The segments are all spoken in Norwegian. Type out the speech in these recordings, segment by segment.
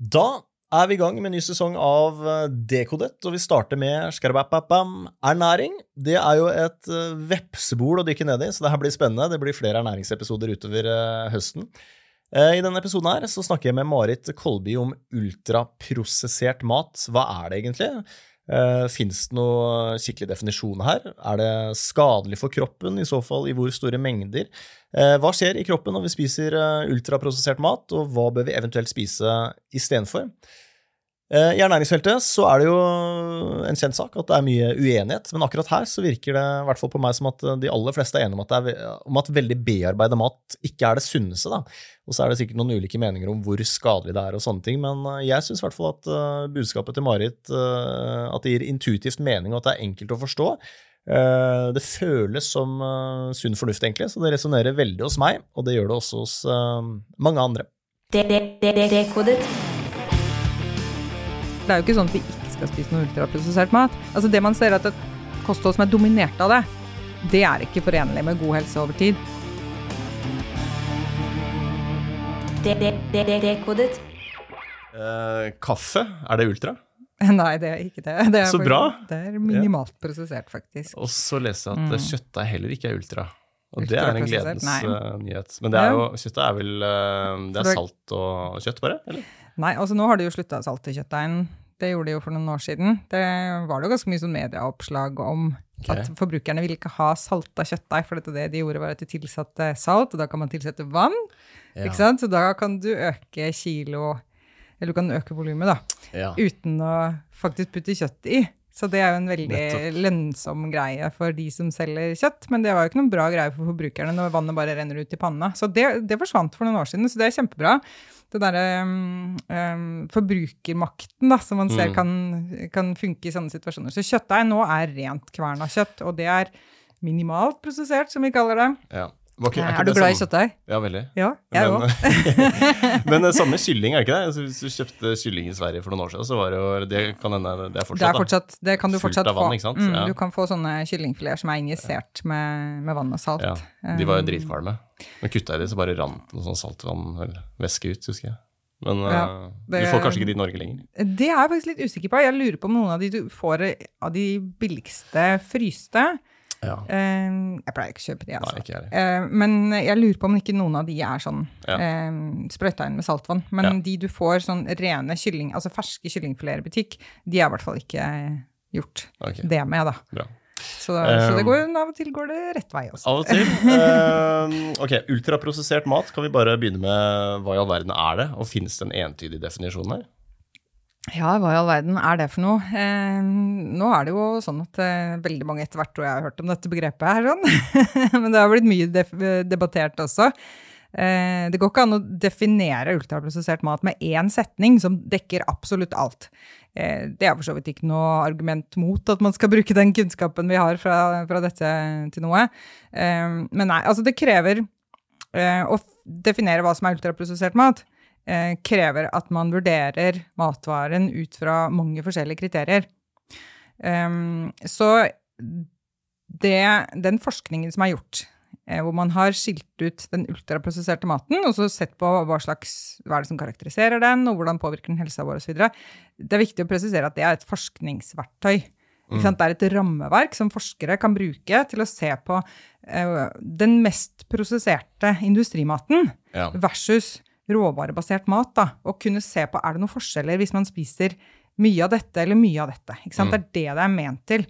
Da er vi i gang med en ny sesong av Dekodett, Dekodet, og vi starter med skarabapapam, ernæring. Det er jo et eh, vepsebol å dykke ned i, så det her blir spennende. Det blir flere ernæringsepisoder utover eh, høsten. I denne episoden her så snakker jeg med Marit Kolby om ultraprosessert mat. Hva er det egentlig? Uh, Fins det noen skikkelig definisjon her? Er det skadelig for kroppen? I så fall i hvor store mengder? Uh, hva skjer i kroppen når vi spiser uh, ultraprosessert mat, og hva bør vi eventuelt spise istedenfor? Eh, I ernæringsfeltet så er det jo en kjent sak at det er mye uenighet, men akkurat her så virker det i hvert fall på meg som at de aller fleste er enige om at, er, om at veldig bearbeida mat ikke er det sunneste. da. Og så er det sikkert noen ulike meninger om hvor skadelig det er og sånne ting, men eh, jeg syns i at uh, budskapet til Marit at det gir intuitivt mening og at det er enkelt å forstå. Det føles som sunn fornuft, egentlig, så det resonnerer veldig hos meg, og det gjør det også hos mange andre. Det, det, det, det, det. Det er jo ikke sånn at vi ikke skal spise noe ultraprosessert mat. Altså Det man ser at et kosthold som er dominert av det, det er ikke forenlig med god helse over tid. Dekodet. Eh, kaffe, er det ultra? Nei, det er ikke det. det er så bra! Det er minimalt ja. prosessert, faktisk. Og så leser jeg at mm. kjøttdeig heller ikke er ultra. Og det er en gledens uh, nyhet. Men det er jo, kjøttet er vel uh, Det er salt og kjøtt, bare? eller? Nei, altså nå har de jo slutta salte kjøttdeigen det gjorde de jo for noen år siden. Det var det jo ganske mye sånn medieoppslag om okay. at forbrukerne ville ikke ha salta kjøttdeig, for det de gjorde, var at de tilsatte salt, og da kan man tilsette vann. Ja. Ikke sant? Så da kan du øke kilo Eller du kan øke volumet, da. Ja. Uten å faktisk putte kjøtt i. Så det er jo en veldig Nettopp. lønnsom greie for de som selger kjøtt. Men det var jo ikke noen bra greie for forbrukerne når vannet bare renner ut i panna. Så det, det forsvant for noen år siden, så det er kjempebra det derre um, um, forbrukermakten da, som man ser mm. kan, kan, funke i sånne situasjoner. Så kjøttdeig nå er rent kverna kjøtt, og det er minimalt prosessert, som vi kaller det. Ja. Okay, er, er, du glad i kjøttdeig? Ja, veldig. Ja, jeg men, men det samme kylling, er det ikke det? Altså, hvis du kjøpte kylling i Sverige for noen år siden, så var det jo Det kan hende det er fortsatt, det er fortsatt Det kan du fortsatt vann, få. Mm, ja. Du kan få sånne kyllingfileter som er injisert med, med, vann og salt. Ja, De var jo um, dritkvalme. Men kutta jeg de, så bare rant noe sånn saltvann eller ut, husker jeg. Men ja, det, du får kanskje ikke de i Norge lenger? Det er jeg faktisk litt usikker på. Jeg lurer på om noen av de du får av de billigste fryste ja. Uh, jeg pleier ikke å kjøpe de, altså. Nei, uh, men jeg lurer på om ikke noen av de er sånn ja. uh, sprøyta inn med saltvann. Men ja. de du får sånn rene kylling, altså ferske kyllingfileter i butikk, de er i hvert fall ikke gjort okay. det med, da. Bra. Så, så, det går, av og til går det rett vei også. Av og til. Uh, ok, Ultraprosessert mat, kan vi bare begynne med hva i all verden er det? Og finnes det en entydig definisjon her? Ja, hva i all verden er det for noe? Eh, nå er det jo sånn at eh, veldig mange etter hvert tror jeg har hørt om dette begrepet her, sånn. men det har blitt mye debattert også. Eh, det går ikke an å definere ultraprosessert mat med én setning som dekker absolutt alt. Eh, det er for så vidt ikke noe argument mot at man skal bruke den kunnskapen vi har fra, fra dette til noe. Eh, men nei, altså det krever eh, å definere hva som er ultraprosessert mat eh, krever at man vurderer matvaren ut fra mange forskjellige kriterier. Um, så det, den forskningen som er gjort, eh, hvor man har skilt ut den ultraprosesserte maten og så sett på hva slags, hva er det som karakteriserer den, og hvordan påvirker den helsa vår osv., det er viktig å presisere at det er et forskningsverktøy. Mm. Det er et rammeverk som forskere kan bruke til å se på uh, den mest prosesserte industrimaten ja. versus råvarebasert mat, da, og kunne se på er det noen forskjeller hvis man spiser mye av dette eller mye av dette. Ikke? Mm. Det er det det er ment til.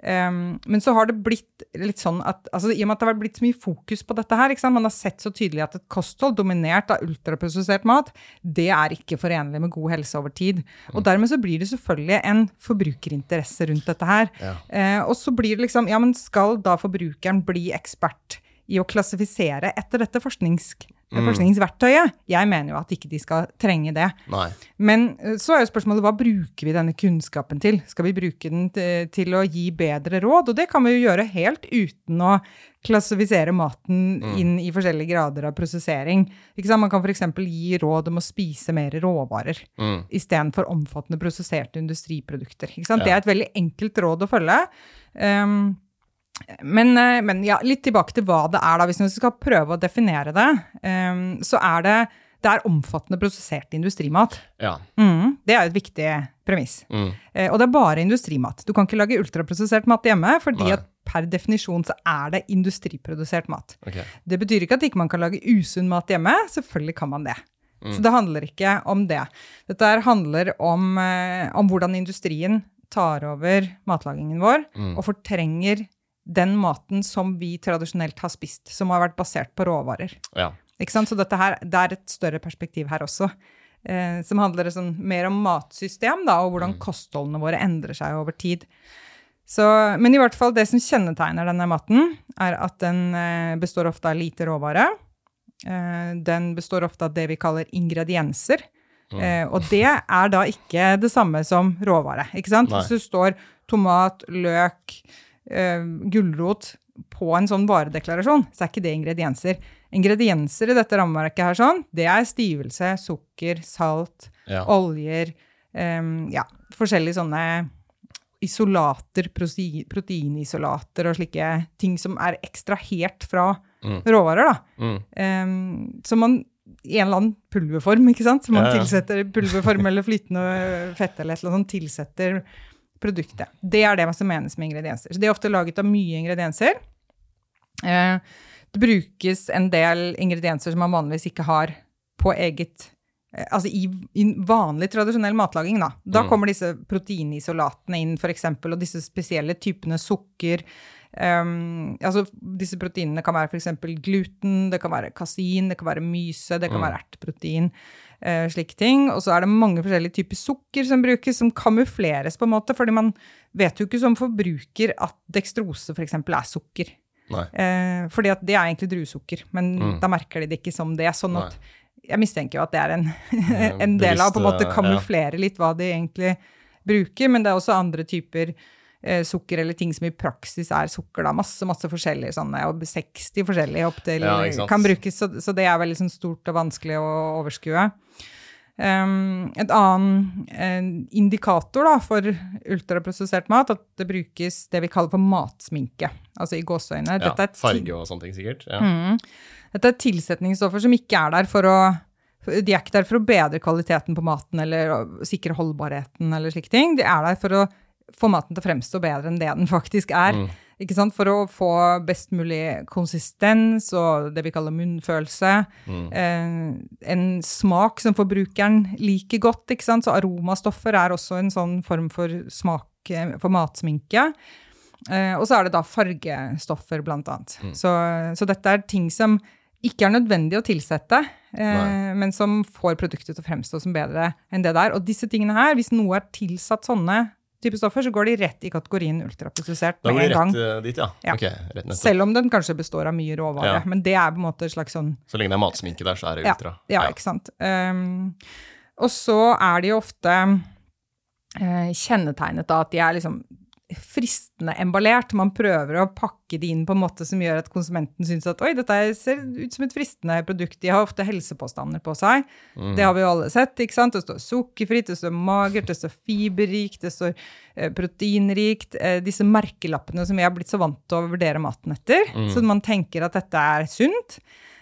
Um, men så har det blitt litt sånn at altså, I og med at det har blitt så mye fokus på dette her, man har sett så tydelig at et kosthold dominert av ultraprosessert mat, det er ikke forenlig med god helse over tid. Mm. Og dermed så blir det selvfølgelig en forbrukerinteresse rundt dette her. Ja. Uh, og så blir det liksom Ja, men skal da forbrukeren bli ekspert i å klassifisere etter dette forsknings mm. Forskningsverktøyet. Jeg mener jo at ikke de skal trenge det. Nei. Men eh, så er jo spørsmålet hva bruker vi denne kunnskapen til? Skal vi bruke den til å gi bedre råd? Og det kan vi jo gjøre helt uten å klassifisere maten mm. inn i forskjellige grader av prosessering. Man kan f.eks. gi råd om å spise mer råvarer mm. istedenfor omfattende prosesserte industriprodukter. Ja. Det er et veldig enkelt råd å følge. Um, men, men, ja, litt tilbake til hva det er, da. Hvis vi skal prøve å definere det, um, så er det det er omfattende prosessert industrimat. Ja. Mm, det er et viktig premiss. Mm. Eh, og det er bare industrimat. Du kan ikke lage ultraprosessert mat hjemme, fordi Nei. at per definisjon så er det industriprodusert mat. Okay. Det betyr ikke at ikke man kan lage usunn mat hjemme. Selvfølgelig kan man det. Mm. Så det handler ikke om det. Dette handler om, eh, om hvordan industrien tar over matlagingen vår Mm. og fortrenger den maten som vi tradisjonelt har spist, som har vært basert på råvarer. Ja. Ikke sant? Så dette her, det er et større perspektiv her også, eh, som handler sånn, mer om matsystem da, og hvordan kostholdene våre endrer seg over tid. Så, men i hvert fall det som kjennetegner denne maten, er at den eh, består ofte av lite råvare. Eh, den består ofte av det vi kaller ingredienser. Eh, og det er da ikke det samme som råvare. ikke sant? Nei. Hvis det står tomat, løk, eh, gulrot på en sånn varedeklarasjon, så er ikke det ingredienser. Ingredienser i dette rammeverket her sånn, det er stivelse, sukker, salt, Ja. oljer, um, ja, forskjellige sånne isolater, proteinisolater og slike ting som er ekstrahert fra Mm. råvarer, da. Mm. Um, så man i en eller annen pulverform, ikke sant? Som man Ja, ja. tilsetter pulverform eller flytende fett eller et eller annet sånt, tilsetter produktet. Det er det som menes med ingredienser. Så det er ofte laget av mye ingredienser. Eh, det brukes en del ingredienser som man vanligvis ikke har på eget eh, Altså i, i vanlig, tradisjonell matlaging, da. Da Mm. kommer disse proteinisolatene inn, f.eks., og disse spesielle typene sukker. Um, altså disse proteinene kan være f.eks. gluten, det kan være kasin, det kan være myse, det kan Mm. være erteprotein. Eh, slike ting. Og så er det mange forskjellige typer sukker som brukes, som kamufleres, på en måte, fordi man vet jo ikke som forbruker at dekstrose f.eks. er sukker. Eh, fordi at det er egentlig druesukker, men Mm. da merker de det ikke som det. Sånn at jeg mistenker jo at det er en, Eh, en del av på en måte kamuflere litt hva de egentlig bruker, men det er også andre typer sukker eller ting som i praksis er sukker. da, Masse masse forskjellige sånne, og 60 forskjellige opptil Ja, kan brukes, så, så det er veldig sånn stort og vanskelig å overskue. Um, et annen en indikator da, for ultraprosessert mat, at det brukes det vi kaller for matsminke. Altså i gåseøyne. Ja. Farge og sånne ting, sikkert. Ja. Mm. Dette er tilsetningsstoffer som ikke er der for å de er ikke der for å bedre kvaliteten på maten eller sikre holdbarheten eller slike ting. De er der for å få maten til å fremstå bedre enn det den faktisk er. Mm. Ikke sant? For å få best mulig konsistens og det vi kaller munnfølelse. Mm. Eh, en smak som forbrukeren liker godt. Ikke sant? Så aromastoffer er også en sånn form for smak eh, for matsminke. Eh, og så er det da fargestoffer, blant annet. Mm. Så, så dette er ting som ikke er nødvendig å tilsette, eh, men som får produktet til å fremstå som bedre enn det der. Og disse tingene her, hvis noe er tilsatt sånne type stoffer, så går de rett i kategorien ultraprosessert Da med går de en rett eh, dit, ja. Ja. Okay. Selv om den kanskje består av mye råvare. Ja. Men det er på en måte et slags sånn Så lenge det er matsminke der, så er det Ja, ultra. Ja, ikke sant. Um, og så er de jo ofte uh, kjennetegnet av at de er liksom fristende emballert. Man prøver å pakke det inn på en måte som gjør at konsumenten syns at oi, dette ser ut som et fristende produkt. De har ofte helsepåstander på seg. Mm. Det har vi jo alle sett. ikke sant? Det står sukkerfritt, det står magert, det står fiberrikt, det står eh, proteinrikt. Eh, disse merkelappene som vi har blitt så vant til å vurdere maten etter. Mm. Så man tenker at dette er sunt.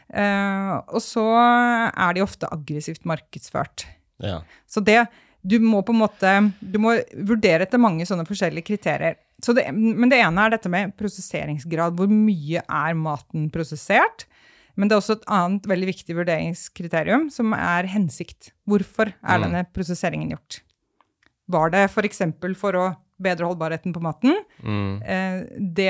Eh, og så er de ofte aggressivt markedsført. Ja. Så det, du må på en måte, du må vurdere etter mange sånne forskjellige kriterier. Så det, men det ene er dette med prosesseringsgrad. Hvor mye er maten prosessert? Men det er også et annet veldig viktig vurderingskriterium, som er hensikt. Hvorfor er Mm. denne prosesseringen gjort? Var det f.eks. For, for å bedre holdbarheten på maten? Mm. Eh, det,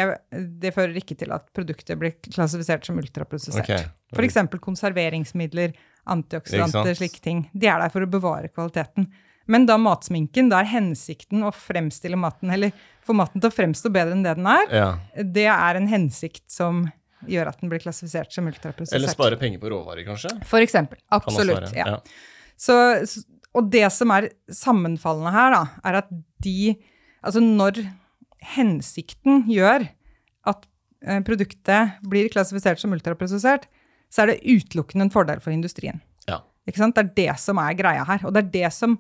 det fører ikke til at produktet blir klassifisert som ultraprosessert. Okay. Eksempel konserveringsmidler, antioksidanter, slike ting. De er der for å bevare kvaliteten. Men da matsminken, da er hensikten å fremstille maten, eller få maten til å fremstå bedre enn det den er, Ja. det er en hensikt som gjør at den blir klassifisert som ultraprosessert. Eller spare penger på råvarer, kanskje? For eksempel. Absolutt. ja. Ja. Så, og det som er sammenfallende her, da, er at de Altså når hensikten gjør at eh, produktet blir klassifisert som ultraprosessert, så er det utelukkende en fordel for industrien. Ja. Ikke sant? Det er det som er greia her. Og det er det som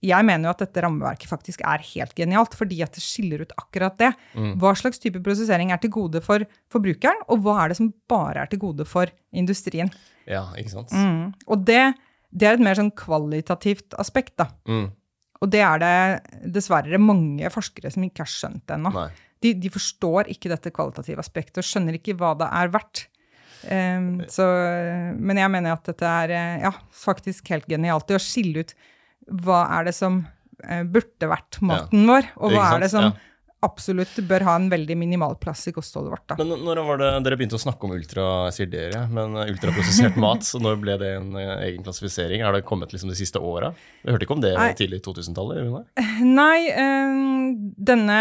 jeg mener jo at dette rammeverket faktisk er helt genialt, fordi at det skiller ut akkurat det. Mm. Hva slags type prosessering er til gode for forbrukeren, og hva er det som bare er til gode for industrien? Ja, ikke sant? Mm. Og det, det er et mer sånn kvalitativt aspekt, da. Mm. Og det er det dessverre mange forskere som ikke har skjønt ennå. De, de forstår ikke dette kvalitative aspektet og skjønner ikke hva det er verdt. Um, så, men jeg mener at dette er eh, ja, faktisk helt genialt. Det å skille ut hva er det som eh, burde vært maten vår, og hva er det som absolutt bør ha en veldig minimal plass i kostholdet vårt. Da. Men når var det dere begynte å snakke om ultra, sier dere, men eh, ultraprosessert mat, så når ble det en eh, egen klassifisering? Er det kommet liksom de siste åra? Vi hørte ikke om det Nei. tidlig 2000-tallet? vi det? Nei, denne,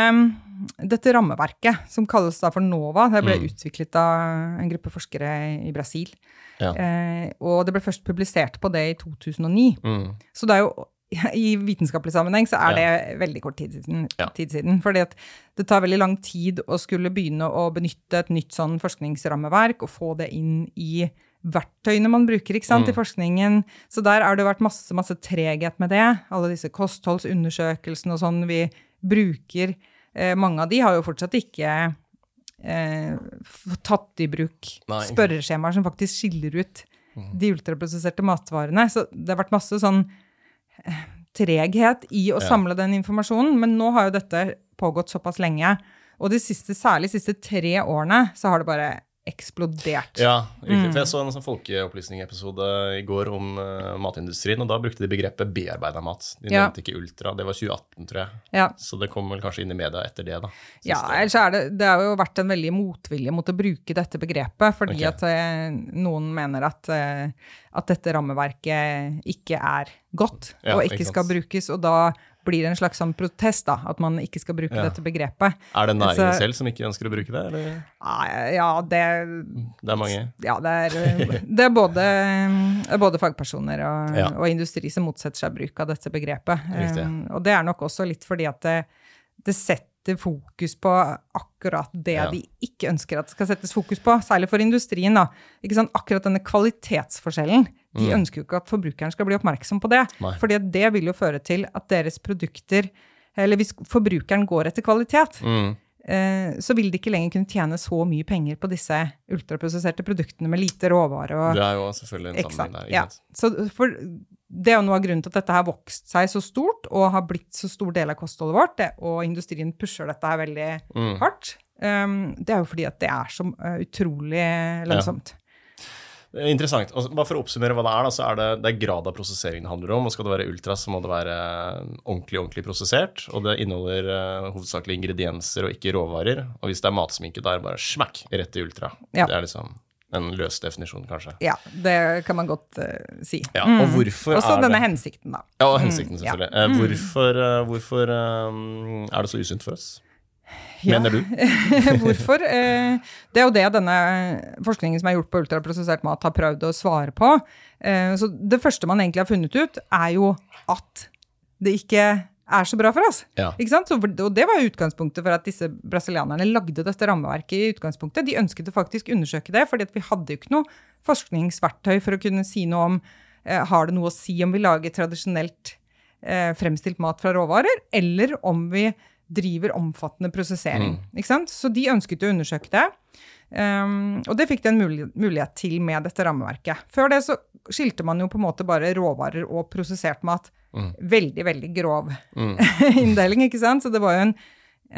dette rammeverket, som kalles da for NOVA, det ble Mm. utviklet av en gruppe forskere i Brasil. Ja. Eh, og det ble først publisert på det i 2009. Mm. Så det er jo i vitenskapelig sammenheng så er Ja. det veldig kort tid siden. Ja. Tid siden fordi at det tar veldig lang tid å skulle begynne å benytte et nytt sånn forskningsrammeverk og få det inn i verktøyene man bruker ikke sant, Mm. i forskningen. Så der har det vært masse, masse treghet med det. Alle disse kostholdsundersøkelsene og sånn vi bruker. Eh, mange av de har jo fortsatt ikke eh, tatt i bruk Nei, spørreskjemaer som faktisk skiller ut Mm. de ultraprosesserte matvarene. Så det har vært masse sånn treghet i å samle den informasjonen. Men nå har jo dette pågått såpass lenge. Og de siste, særlig de siste tre årene så har det bare eksplodert. Ja, riktig. Mm. For jeg så en sånn folkeopplysning-episode i går om uh, matindustrien, og da brukte de begrepet bearbeida mat. De Ja. nevnte ikke ultra. Det var 2018, tror jeg. Ja. Så det kom vel kanskje inn i media etter det, da. Ja, ellers er det, det har jo vært en veldig motvilje mot å bruke dette begrepet, fordi okay. at uh, noen mener at, uh, at dette rammeverket ikke er godt, Ja, og ikke ikke skal brukes, og da blir en slags sånn protest, da, at man ikke skal bruke Ja. dette begrepet. Er det næringen selv som ikke ønsker å bruke det, eller? Ah, Ja, det, Det er mange. ja, det, er, det er både, både fagpersoner og, Ja. og industri som motsetter seg bruk av dette begrepet. Um, og det er nok også litt fordi at det, det setter fokus på akkurat det Ja. de ikke ønsker at det skal settes fokus på, særlig for industrien. da. Ikke sant? Akkurat denne kvalitetsforskjellen. De Mm. ønsker jo ikke at forbrukeren skal bli oppmerksom på det. For det vil jo føre til at deres produkter Eller hvis forbrukeren går etter kvalitet, Mm. eh, så vil de ikke lenger kunne tjene så mye penger på disse ultraprosesserte produktene med lite råvare. og Det er jo selvfølgelig en sammenheng der. Ja. Så for det er jo noe av grunnen til at dette har vokst seg så stort og har blitt så stor del av kostholdet vårt, det, og industrien pusher dette her veldig Mm. hardt. Um, det er jo fordi at det er så uh, utrolig lønnsomt. Er Interessant. Og bare for å oppsummere hva det er, da, så er det, det er grad av prosessering det handler om. og Skal det være ultra, så må det være ordentlig ordentlig prosessert. Og det inneholder uh, hovedsakelig ingredienser og ikke råvarer. Og hvis det er matsminke, da er det bare smakk rett i ultra. Ja. Det er liksom en løs definisjon, kanskje. Ja, det kan man godt uh, si. Ja, Mm. Og hvorfor Også er denne det hensikten, da. Ja, og hensikten, Mm, Uh, selvfølgelig. Eh, Hvorfor, uh, hvorfor eh, er det så usunt for oss? Ja. Mener du? Hvorfor? Eh, Det er jo det denne forskningen som er gjort på ultraprosessert mat, har prøvd å svare på. Eh, Så det første man egentlig har funnet ut, er jo at det ikke er så bra for oss. Ja. Så, og det var utgangspunktet for at disse brasilianerne lagde dette rammeverket i utgangspunktet. De ønsket å faktisk undersøke det, fordi vi hadde jo ikke noe forskningsverktøy for å kunne si noe om eh, har det noe å si om vi lager tradisjonelt eh, fremstilt mat fra råvarer, eller om vi driver omfattende prosessering. Ikke sant? Så de ønsket å undersøke det. Um, og det fikk de en mulighet til med dette rammeverket. Før det så skilte man jo på en måte bare råvarer og prosessert mat. Veldig, veldig grov Mm. inndeling, ikke sant? Så det var jo en,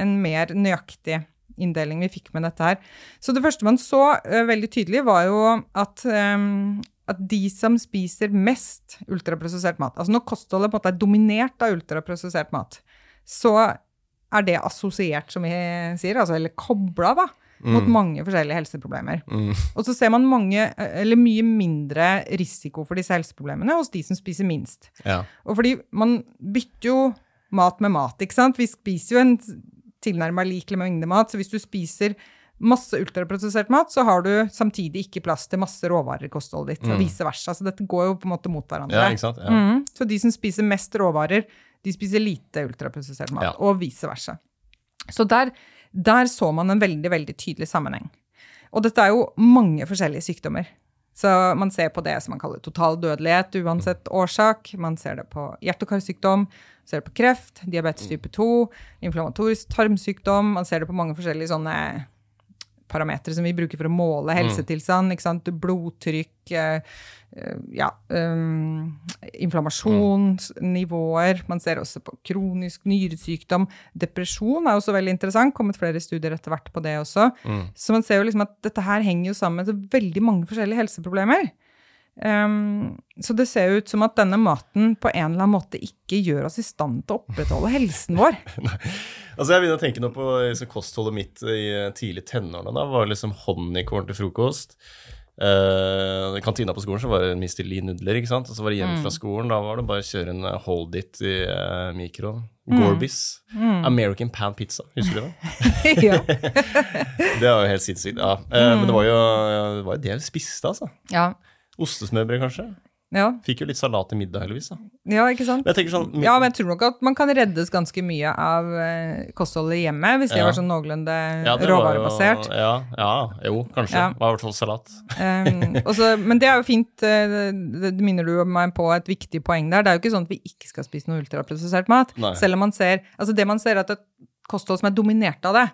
en mer nøyaktig inndeling vi fikk med dette her. Så det første man så uh, veldig tydelig, var jo at, um, at de som spiser mest ultraprosessert mat Altså når kostholdet på en måte er dominert av ultraprosessert mat, så er det assosiert, som vi sier, altså, eller kobla, da, mot mange forskjellige helseproblemer. Mm. Og så ser man mange, eller mye mindre risiko for disse helseproblemene hos de som spiser minst. Ja. Og fordi man bytter jo mat med mat, ikke sant? Vi spiser jo en tilnærma lik mengde mat, så hvis du spiser masse ultraprosessert mat, så har du samtidig ikke plass til masse råvarer i kostholdet ditt, og vice versa. Så dette går jo på en måte mot hverandre. ja? Ja. Mhm. Så de som spiser mest råvarer, de spiser lite ultraprosessert mat, Ja. og vice versa. Så der, der så man en veldig, veldig tydelig sammenheng. Og dette er jo mange forskjellige sykdommer. Så man ser på det som man kaller total dødelighet uansett årsak. Man ser det på hjerte- og karsykdom, man ser det på kreft, diabetes type 2, inflammatorisk tarmsykdom. Man ser det på mange forskjellige sånne parametere som vi bruker for å måle helsetilstand. ikke sant? Blodtrykk, eh, eh, ja, um, inflammasjonsnivåer. Man ser også på kronisk nyresykdom. Depresjon er også veldig interessant. Kommet flere studier etter hvert på det også. Så man ser jo liksom at dette her henger jo sammen med veldig mange forskjellige helseproblemer. Um, så det ser ut som at denne maten på en eller annen måte ikke gjør oss i stand til å opprettholde helsen vår. altså Jeg begynner å tenke nå på liksom, kostholdet mitt i tidlig tenårene. Da var liksom honningkorn til frokost. Uh, I kantina på skolen så var det Mr. Lee nudler, ikke sant? og så var det hjem fra skolen. Da var det bare å kjøre en hold it i uh, mikroen. Gorbis. American pan pizza, husker du det? ja. det var jo helt sinnssykt. Ja. Uh, Men det var jo det, var det jeg spiste, altså. ja. Ostesmørbrød, kanskje. Ja. Fikk jo litt salat til middag, heldigvis. da. ja, ikke sant? Men jeg sånn, Ja, men jeg tror nok at man kan reddes ganske mye av eh, kostholdet hjemme, hvis det Ja. var sånn noenlunde ja, råvarebasert. jo- Ja, ja, jo, kanskje. Ja. Var i hvert fall salat. Um, også, men det er jo fint, eh, det, minner du meg på et viktig poeng der. Det er jo ikke sånn at vi ikke skal spise noe ultraprosessert mat. Nei. Selv om man ser, altså det man ser er at et kosthold som er dominert av det,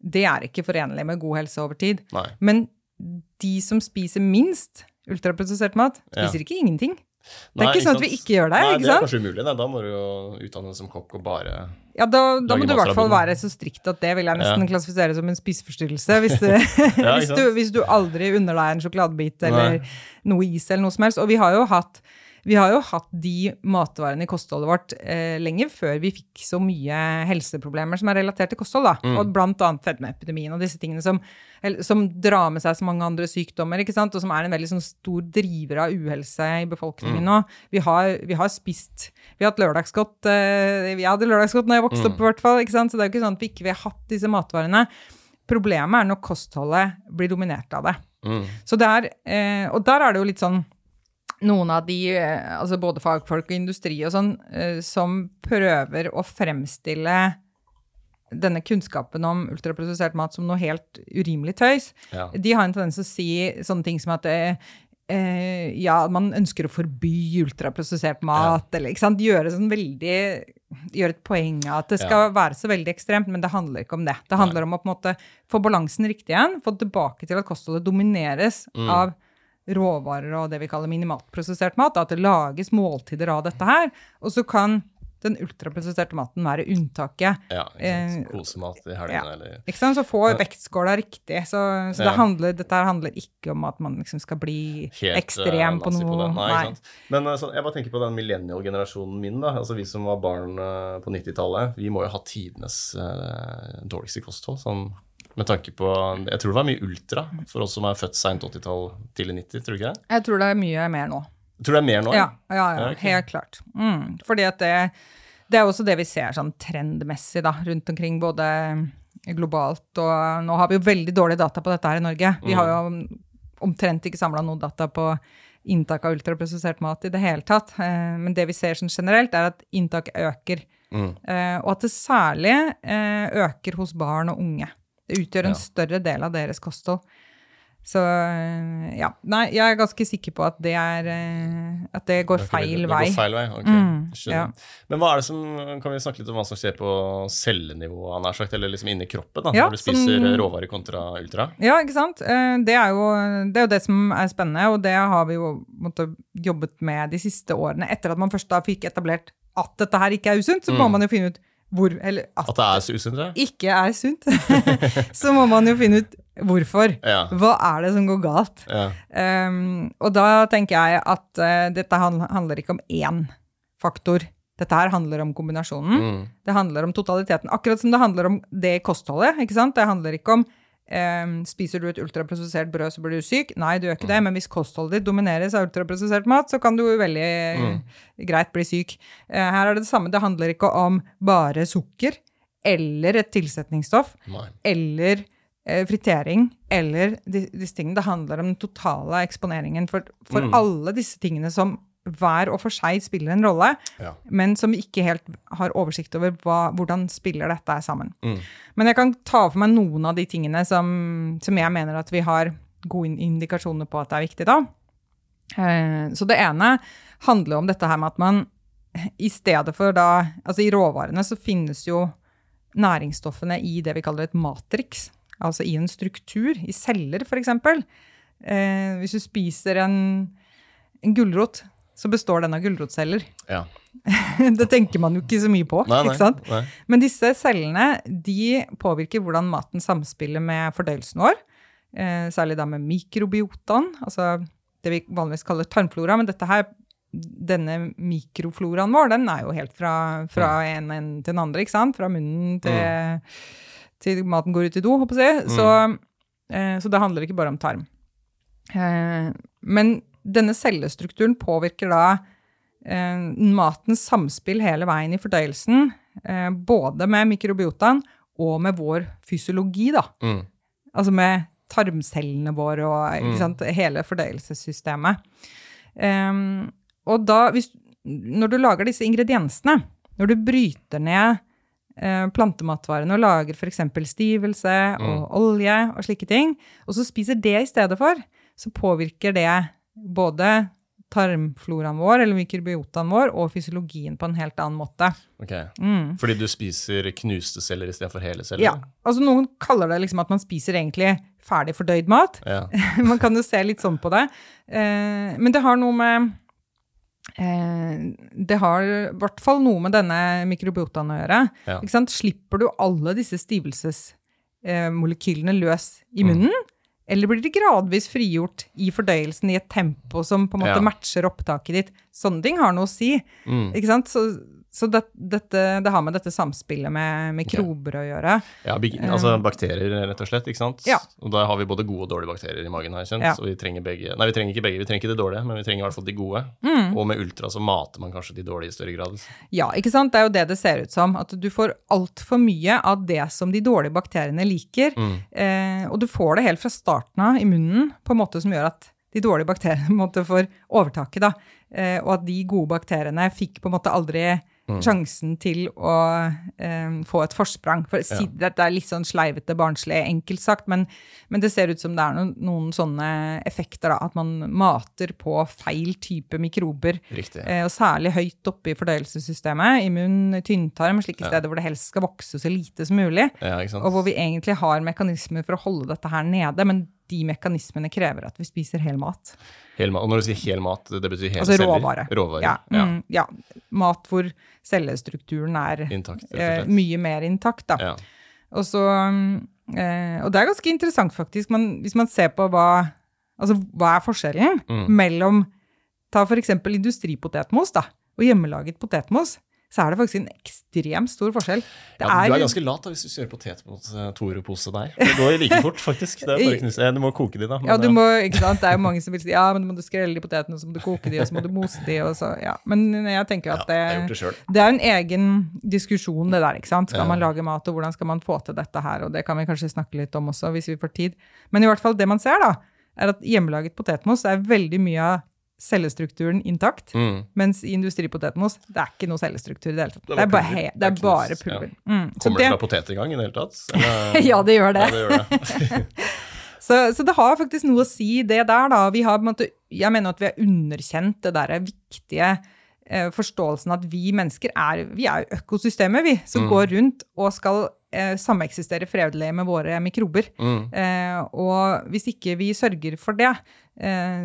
det er ikke forenlig med god helse over tid. Nei. Men de som spiser minst ultraprosessert mat, Ja. spiser ikke ingenting. Det er Nei, ikke sånn at vi ikke gjør det, Nei, det er kanskje umulig. Da, da må du jo utdanne deg som kokk og bare Ja, da, da må du i hvert fall være så strikt at det vil jeg nesten Ja. klassifisere som en spiseforstyrrelse. Hvis, du, Ja, hvis, hvis du aldri unner deg en sjokoladebit eller Nei. noe is eller noe som helst. Og vi har jo hatt, vi har jo hatt de matvarene i kostholdet vårt eh, lenge før vi fikk så mye helseproblemer som er relatert til kosthold. da. Mm. Og annet fedmeepidemien og disse tingene som, som drar med seg så mange andre sykdommer, ikke sant? og som er en veldig sånn, stor driver av uhelse i Mm. befolkningen nå. Vi har, vi har spist Vi har hatt lørdagsgodt. Eh, jeg hadde lørdagsgodt når jeg vokste Mm. opp, i hvert fall. ikke sant? Så det er jo ikke sånn at vi ikke vil ha hatt disse matvarene. Problemet er når kostholdet blir dominert av det. mm. Så det er, eh, og der er det jo litt sånn noen av de, eh, altså både fagfolk og industri og sånn, eh, som prøver å fremstille denne kunnskapen om ultraprosessert mat som noe helt urimelig tøys. Ja. De har en tendens til å si sånne ting som at eh, eh, ja, man ønsker å forby ultraprosessert mat, eller ikke sant? Gjøre sånn veldig Gjøre et poeng av at det skal være så veldig ekstremt, men det handler ikke om det. Det handler om å på en måte få balansen riktig igjen, få tilbake til at kostholdet domineres Mm. av råvarer og det vi kaller minimalt prosessert mat. da, At det lages måltider av dette her. Og så kan den ultraprosesserte maten være unntaket. Ja, Eh. Kosemat i helgene, ja. eller Ikke sant? Så få vektskåla riktig. Så, så Ja. handler, dette handler ikke om at man liksom skal bli helt eh, ekstrem på noe. det. Nei, Nei. Men eh, sånn, jeg bare tenker på den millennial-generasjonen min, da. Altså vi som var barn på 90-tallet. Vi må jo ha tidenes uh, dårligste kosthold. Sånn med tanke på Jeg tror det var mye ultra for oss som er født seint 80-tall, tidlig 90, tror du ikke det? Jeg tror det er mye mer nå. Tror tror det er mer nå? Ja, ja, ja, Ja, okay. helt klart. Mm, fordi at det, det er også det vi ser sånn trendmessig da, rundt omkring, både globalt og Nå har vi jo veldig dårlige data på dette her i Norge. Vi har jo omtrent ikke samla noe data på inntak av ultraprosessert mat i det hele tatt. Eh, Men det vi ser sånn generelt, er at inntaket øker. Mm. Eh, Og at det særlig eh, øker hos barn og unge. Det utgjør en Ja. større del av deres kosthold. Så eh, ja. Nei, jeg er ganske sikker på at det er eh, At det går Det feil vei. Det går feil vei, ok. Mm, ja. Men hva er det som, kan vi snakke litt om hva som skjer på cellenivå, sagt, eller liksom inni kroppen, da, Ja, når du spiser som- råvarer kontra ultra? Ja, ikke sant? Eh, Det er, jo, det er jo det som er spennende, og det har vi jo måtte, jobbet med de siste årene. Etter at man først da fikk etablert at dette her ikke er usunt, så må Mm. man jo finne ut hvor Eller at, At det er usunt, ikke er sunt. så må man jo finne ut hvorfor. Ja. Hva er det som går galt? ja. Um, og da tenker jeg at uh, dette handler ikke om én faktor. Dette her handler om kombinasjonen. Mm. Det handler om totaliteten. Akkurat som det handler om det kostholdet. ikke sant? Det handler ikke om um, spiser du et ultraprosessert brød, så blir du syk. Nei, du gjør ikke det. Men hvis kostholdet ditt domineres av ultraprosessert mat, så kan du veldig mm. greit bli syk. Eh, her er det det samme. Det handler ikke om bare sukker eller et tilsetningsstoff Nei. eller eh, fritering eller disse tingene. Det handler om den totale eksponeringen for, for Mm. alle disse tingene som hver og for seg spiller en rolle, Ja. men som ikke helt har oversikt over hva, hvordan spiller dette sammen. Mm. Men jeg kan ta for meg noen av de tingene som, som jeg mener at vi har gode indikasjoner på at det er viktig, da. Eh, så det ene handler om dette her med at man i stedet for da Altså i råvarene så finnes jo næringsstoffene i det vi kaller et matrix. Altså i en struktur, i celler f.eks. Eh, hvis du spiser en, en gulrot, så består den av gulrotceller. Ja. det tenker man jo ikke så mye på. Nei, nei, ikke sant? nei. Men disse cellene de påvirker hvordan maten samspiller med fordøyelsen vår. Eh, særlig da med mikrobiotaen, altså det vi vanligvis kaller tarmflora. Men dette her, denne mikrofloraen vår, den er jo helt fra, fra en ende til den andre. ikke sant? Fra munnen til, til maten går ut i do, håper jeg. si. Så, eh, så det handler ikke bare om tarm. Eh, men denne cellestrukturen påvirker da eh, matens samspill hele veien i fordøyelsen, eh, både med mikrobiotaen og med vår fysiologi, da. Mm. Altså med tarmcellene våre og Mm. sant, hele fordøyelsessystemet. Ehm, og da, hvis, når du lager disse ingrediensene, når du bryter ned eh, plantematvarene og lager f.eks. stivelse og olje og slike ting, og så spiser det i stedet for, så påvirker det både tarmfloraen vår, eller mikrobiotaen vår, og fysiologien på en helt annen måte. Ok. Mm. Fordi du spiser knuste celler istedenfor hele celler? Ja, altså Noen kaller det liksom at man spiser egentlig ferdig fordøyd mat. Ja. Man kan jo se litt sånn på det. Eh, men det har noe med eh, Det har i hvert fall noe med denne mikrobiotaen å gjøre. Ja. Slipper du alle disse stivelsesmolekylene løs i Mm. Eller blir de gradvis frigjort i fordøyelsen i et tempo som på en måte Ja. matcher opptaket ditt? Sånne ting har noe å si. Mm. Ikke sant? Så, så det, dette, det har med dette samspillet med mikrober å gjøre. Ja, altså bakterier, rett og slett. ikke sant? Ja. Og da har vi både gode og dårlige bakterier i magen. har jeg skjønt. Ja. Så vi trenger begge. Nei, vi trenger ikke begge, vi trenger ikke de dårlige, men vi trenger i hvert fall de gode. Mm. Og med ultra så mater man kanskje de dårlige i større grad. Ja, ikke sant? Det er jo det det ser ut som. At du får altfor mye av det som de dårlige bakteriene liker. Mm. Eh, og du får det helt fra starten av i munnen på en måte som gjør at de dårlige bakteriene måtte får overtaket. da. Eh, og at de gode bakteriene fikk på en måte aldri Mm. sjansen til å eh, få et forsprang. For si, Dette er litt sånn sleivete, barnslig, enkelt sagt, men, men det ser ut som det er noen, noen sånne effekter. da, At man mater på feil type mikrober. Riktig. Eh, og særlig høyt oppe i fordøyelsessystemet, i munn, tynntarm, slike Ja. steder hvor det helst skal vokse så lite som mulig. Ja. Og hvor vi egentlig har mekanismer for å holde dette her nede, men de mekanismene krever at vi spiser hel mat. Hel mat. Og når du sier hel mat, det betyr hele Altså celler? råvare. Råvare. Ja, Ja. mm, ja. Mat hvor cellestrukturen er Intakt, eh, mye mer intakt. Ja. Og, så, eh, og det er ganske interessant, faktisk, man, hvis man ser på hva Altså, hva er forskjellen Mm. mellom Ta eksempel industripotetmos da, og hjemmelaget potetmos. Så er det faktisk en ekstremt stor forskjell. Det Ja, du er ganske lat da, hvis du kjører potet mot uh, Toro-pose der. Det går like fort, faktisk. Det er bare knuse. Eh, Du må koke de, da. men, Ja, du eh, må, ikke sant? Det er jo mange som vil si ja, men du må skrelle de potetene, og så må du koke de, og så må du mose de, og så, ja. Men jeg tenker at har det, det er en egen diskusjon, det der, ikke sant? Skal man lage mat, og hvordan skal man få til dette her? Og det kan vi kanskje snakke litt om også, hvis vi får tid. Men i hvert fall, det man ser da, er at hjemmelaget potetmos er veldig mye av cellestrukturen intakt, Mm. mens i industripotetmos, det er ikke noe cellestruktur i det hele tatt. Det Det er bare he- det er bare pulver. ja. Mm. Så Kommer det- fra potet i gang i det hele tatt? Ja, det gjør det. Ja, det gjør det. Så, så det har faktisk noe å si, det der, da. Vi har, måte, jeg mener at vi har underkjent det der viktige eh, forståelsen at vi mennesker er, vi er økosystemet, vi, som Mm. går rundt og skal eh, sameksistere fredelig med våre mikrober. Mm. Eh, og hvis ikke vi sørger for det,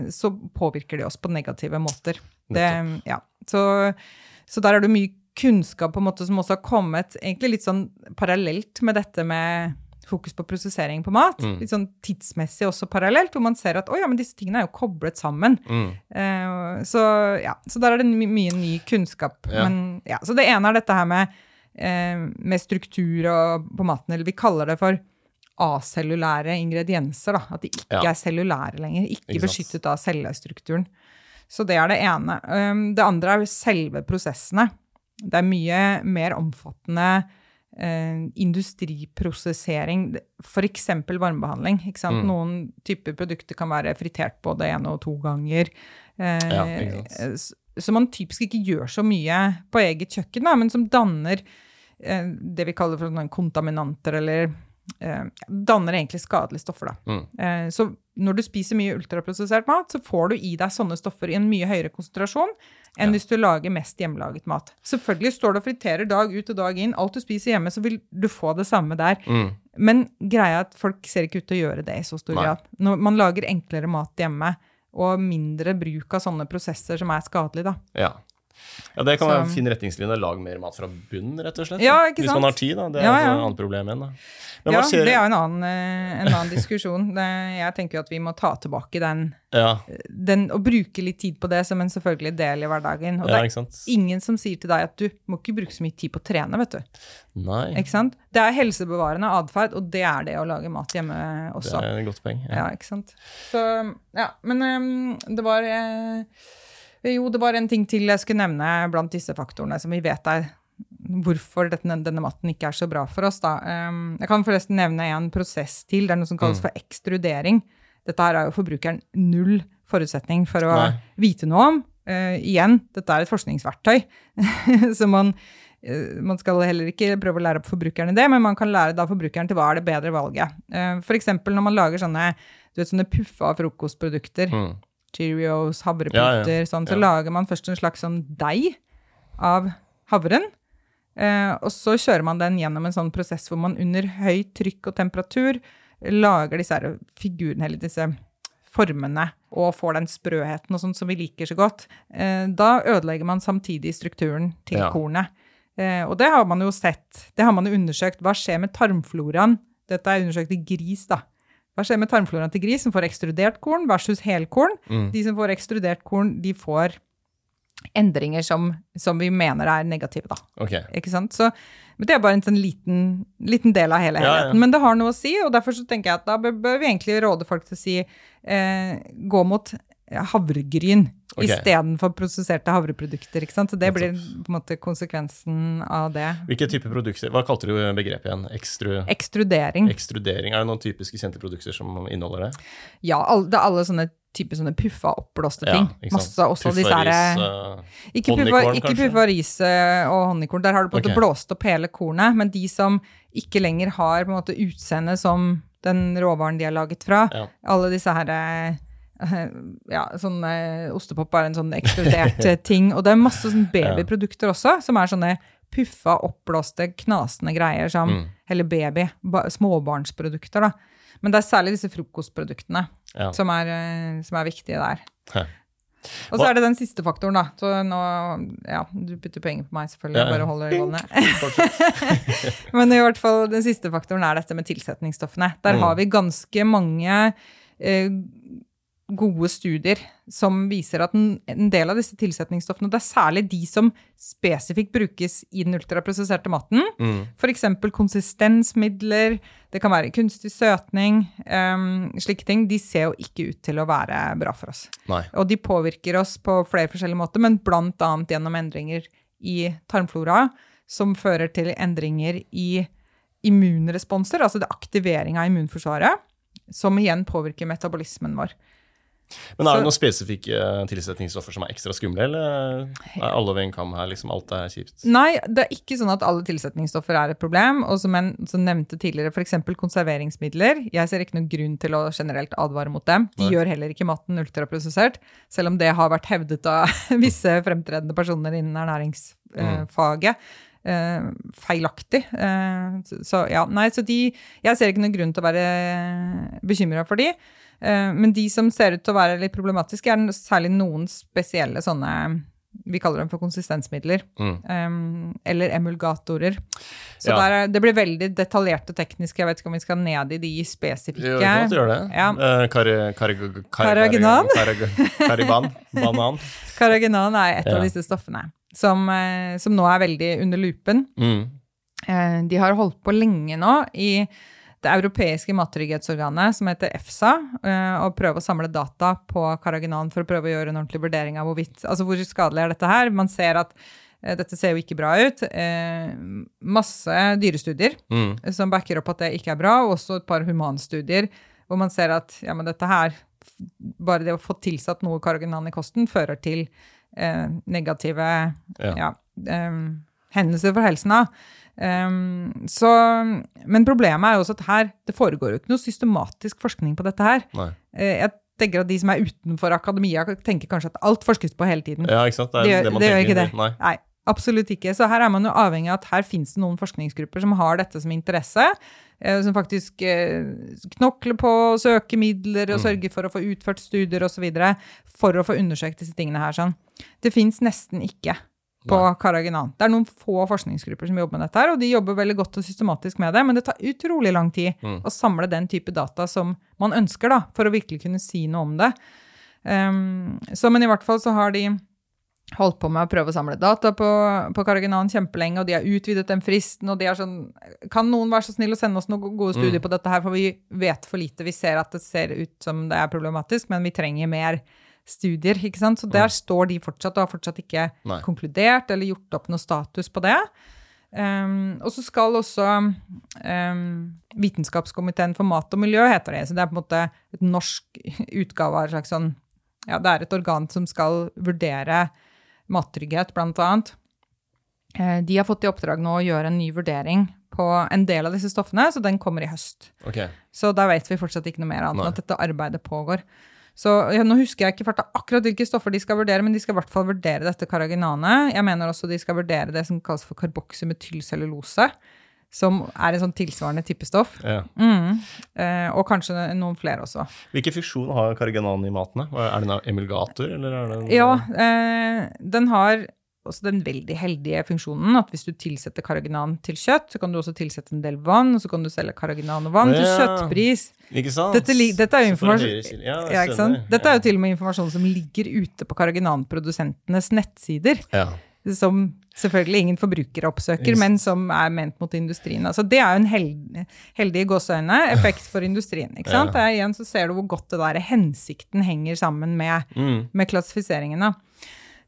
så påvirker det oss på negative måter. Det, ja. så, så der er det mye kunnskap på en måte som også har kommet egentlig litt sånn parallelt med dette med fokus på prosessering på mat. Mm. Litt sånn tidsmessig også parallelt, hvor man ser at å ja, men disse tingene er jo koblet sammen. Mm. Eh, så ja, så der er det my mye ny kunnskap. Ja. Men, ja, så det ene er dette her med, eh, med struktur og, på maten, eller vi kaller det for acellulære ingredienser. Da. At de ikke Ja. er cellulære lenger, ikke, Ikke beskyttet av cellestrukturen. Så det er det ene. Um, det andre er selve prosessene. Det er mye mer omfattende eh, industriprosessering, f.eks. varmebehandling. Mm. Noen typer produkter kan være fritert både én og to ganger. Eh, Ja, ikke som man typisk ikke gjør så mye på eget kjøkken, da, men som danner eh, det vi kaller for kontaminanter, eller eh, danner egentlig skadelige stoffer. Da. Mm. Eh, så når du spiser mye ultraprosessert mat, så får du i deg sånne stoffer i en mye høyere konsentrasjon enn Ja. hvis du lager mest hjemmelaget mat. Selvfølgelig står du og friterer dag ut og dag inn. Alt du spiser hjemme, så vil du få det samme der. Mm. Men greia er at folk ser ikke ut til å gjøre det i så stor grad. Når man lager enklere mat hjemme, og mindre bruk av sånne prosesser som er skadelige, da. Ja. Ja, det kan være en fin retningslinje. Lag mer mat fra bunnen, rett og slett. Ja, Hvis man har tid, da. Det er Ja, et annet problem igjen, ja, det er en annen, eh, en annen diskusjon. Det, jeg tenker jo at vi må ta tilbake den, Ja, den og bruke litt tid på det som en selvfølgelig del i hverdagen. Og ja, det er ingen som sier til deg at du må ikke bruke så mye tid på å trene, vet du. Nei, Ikke sant? Det er helsebevarende atferd, og det er det å lage mat hjemme også. det er et godt poeng. Ja, ikke sant. Så, ja, men um, det var eh, Jo, det var en ting til jeg skulle nevne blant disse faktorene som vi vet er hvorfor denne, denne maten ikke er så bra for oss. Da. Ehm, jeg kan forresten nevne en prosess til. Det er noe som kalles for ekstrudering. Dette her er jo forbrukeren null forutsetning for å Nei. vite noe om. Uh, igjen, dette er et forskningsverktøy, så man, uh, man skal heller ikke prøve å lære opp forbrukerne det, men man kan lære da forbrukeren til hva er det bedre valget. Uh, for eksempel når man lager sånne, du vet, sånne puffa frokostprodukter, Mm. Cheerios, havrepoter, Ja, ja. sånn, så lager man først en slags sånn deig av havren, eh, og så kjører man den gjennom en sånn prosess hvor man under høyt trykk og temperatur lager disse her figurene, eller disse formene, og får den sprøheten og sånn som vi liker så godt. Eh, da ødelegger man samtidig strukturen til Ja. kornet. Eh, og det har man jo sett, det har man jo undersøkt. Hva skjer med tarmfloraen? Dette er undersøkt i gris, da. Hva skjer med tarmfloraen til gris som får ekstrudert korn versus helkorn? Mm. De som får ekstrudert korn, de får endringer som, som vi mener er negative, da. Okay. Ikke sant? Så, men det er bare en sånn liten, liten del av hele Ja, ja. helheten. Men det har noe å si, og derfor så tenker jeg at da bør, bør vi egentlig råde folk til å si eh, gå mot havregryn okay. istedenfor prosesserte havreprodukter. ikke sant? Så det blir på en måte konsekvensen av det. Hvilke type produkter Hva kalte du begrepet igjen? Ekstru, Ekstrudering. ekstrudering? Er det noen typiske kjente produkter som inneholder det? Ja, det er alle sånne type sånne puffa, oppblåste ting. Ja. Masse også Puffa disse her ris, eh, Ikke puffa, honningkorn, ikke puffa ris eh, og honningkorn. Der har du på en måte blåst opp hele kornet. Men de som ikke lenger har på en måte utseende som den råvaren de er laget fra, Ja. alle disse her eh, ja, sånn eh, Ostepop er en sånn ekskludert eh, ting. Og det er masse sånn babyprodukter også, som er sånne puffa, oppblåste, knasende greier som Mm. Eller baby. Ba, småbarnsprodukter, da. Men det er særlig disse frokostproduktene Ja. som, er, eh, som er viktige der. Hæ. Og så er det den siste faktoren, da. Så nå Ja, du putter penger på meg, selvfølgelig. Ja, ja. bare holder gående. Men i hvert fall den siste faktoren er dette med tilsetningsstoffene. Der Mm. har vi ganske mange eh, gode studier som viser at en, del av disse tilsetningsstoffene, det er særlig de som spesifikt brukes i den ultraprosesserte maten, Mm. F.eks. konsistensmidler, det kan være kunstig søtning, um, slike ting. De ser jo ikke ut til å være bra for oss. Nei. Og de påvirker oss på flere forskjellige måter, men bl.a. gjennom endringer i tarmflora, som fører til endringer i immunresponser, altså det aktivering av immunforsvaret, som igjen påvirker metabolismen vår. Men er det noen spesifikke eh, tilsetningsstoffer som er ekstra skumle, eller er alle over en kam her, liksom alt er kjipt? Nei, det er ikke sånn at alle tilsetningsstoffer er et problem. Og som jeg som nevnte tidligere, f.eks. konserveringsmidler. Jeg ser ikke noen grunn til å generelt advare mot dem. De Nei. gjør heller ikke maten ultraprosessert, selv om det har vært hevdet av visse fremtredende personer innen ernæringsfaget. eh, feilaktig. Uh, så- så ja, nei, så de Jeg ser ikke noen grunn til å være bekymra for de. Eh, men de som ser ut til å være litt problematiske, er særlig noen spesielle sånne Vi kaller dem for konsistensmidler. Mm. Um, eller emulgatorer. Så Ja. der, er- det blir veldig detaljert og teknisk. Jeg vet ikke om vi skal ned i de spesifikke. Jo, godt gjøre det. Ja. Eh, kari, kari, kari, Karaginan? Kariban? Banan? Karaginan er et Ja. av disse stoffene som, eh, som nå er veldig under lupen. Mm. De har holdt på lenge nå i det europeiske mattrygghetsorganet, som heter EFSA, eh, og prøve å samle data på karaginan for å prøve å gjøre en ordentlig vurdering av hvorvidt, altså hvor skadelig er dette her. Man ser at eh, dette ser jo ikke bra ut. Eh, masse dyrestudier Mm. som backer opp at det ikke er bra, og også et par humanstudier hvor man ser at ja, men dette her, bare det å få tilsatt noe karaginan i kosten, fører til eh, negative Ja. ja, eh, hendelser for helsen. Da. Em, så, men problemet er jo også at her, det foregår jo ikke noe systematisk forskning på dette her. Nei. eh, Jeg tenker at de som er utenfor akademia, tenker kanskje at alt forskes på hele tiden. Ja, ikke sant? Det er Det det, gjør- det gjør ikke det. Nei. Nei, absolutt ikke. Så her er man jo avhengig av at her finnes det noen forskningsgrupper som har dette som interesse. eh, Som faktisk eh, knokler på, å søke midler og Mm. sørger for å få utført studier osv. For å få undersøkt disse tingene her. Sånn. Det fins nesten ikke på Karaginan. Det er noen få forskningsgrupper som jobber med dette, og de jobber veldig godt og systematisk med det, men det tar utrolig lang tid Mm. å samle den type data som man ønsker, da, for å virkelig kunne si noe om det. Um, så, men i hvert fall så har de holdt på med å prøve å samle data på, på Karaginan kjempelenge, og de har utvidet den fristen, og de er sånn Kan noen være så snill å sende oss noen gode studier på dette her, for vi vet for lite. Vi ser at det ser ut som det er problematisk, men vi trenger mer studier, ikke sant. Så der står de fortsatt, og har fortsatt ikke Nei. konkludert eller gjort opp noe status på det. Um, og så skal også um, Vitenskapskomiteen for mat og miljø, heter det. Så det er på en måte et norsk utgave av et slags sånn Ja, det er et organ som skal vurdere mattrygghet, blant annet. Eh, De har fått i oppdrag nå å gjøre en ny vurdering på en del av disse stoffene, så den kommer i høst. Okay. Så da vet vi fortsatt ikke noe mer annet enn at dette arbeidet pågår. Så ja, Nå husker jeg ikke farta akkurat hvilke stoffer de skal vurdere, men de skal i hvert fall vurdere dette karaginanet. Jeg mener også de skal vurdere det som kalles for karboksymetylcellulose, som er en sånn tilsvarende type stoff. Ja. Mm. Eh, og kanskje noen flere også. Hvilken funksjon har karganan i matene? Er det en emulgator, eller er det en Ja, eh, den har også den veldig heldige funksjonen at hvis du tilsetter karaginan til kjøtt, så kan du også tilsette en del vann, og så kan du selge karaginan og vann til kjøttpris. Ikke sant? Dette dette er jo informasjon- Ja, Ja, ikke sant? Dette er jo til og med informasjon som ligger ute på karaginanprodusentenes nettsider. ja. Som selvfølgelig ingen forbrukere oppsøker, men som er ment mot industrien. Altså det er jo en heldig, heldig gåseøyne effekt for industrien. ikke sant? Ja. Det er, igjen så ser du hvor godt det der hensikten henger sammen med, Mm. med klassifiseringen.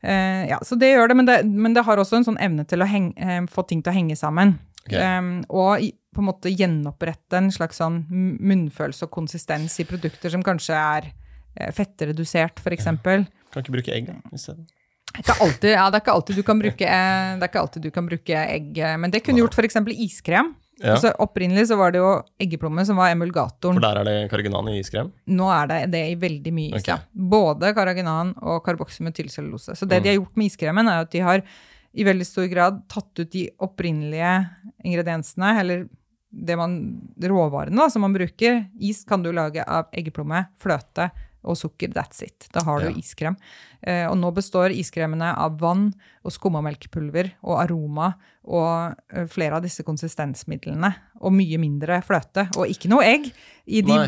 Eh, ja, så det gjør det men, det, men det har også en sånn evne til å henge, eh, få ting til å henge sammen. Okay. Um, og på en måte gjenopprette en slags sånn munnfølelse og konsistens i produkter som kanskje er eh, fettredusert, f.eks. eksempel. Kan ikke bruke egg isteden. Det er alltid, ja, det er ikke alltid du kan bruke, det ikke alltid du kan bruke egg, men det kunne gjort f.eks. iskrem. Ja. Altså, opprinnelig så var det jo eggeplomme som var emulgatoren. For der er det karaginan i iskrem? Nå er det det i veldig mye is. Okay. ja. Både karaginan og karboksymetylcellulose. Så det de har gjort med iskremen, er at de har i veldig stor grad tatt ut de opprinnelige ingrediensene, eller det man, råvarene da, som man bruker. Is kan du lage av eggeplomme, fløte og sukker. That's it. Da har du Ja. iskrem. Eh, og nå består iskremene av vann og skummamelkpulver og aroma og eh, flere av disse konsistensmidlene. Og mye mindre fløte. Og ikke noe egg i de Nei.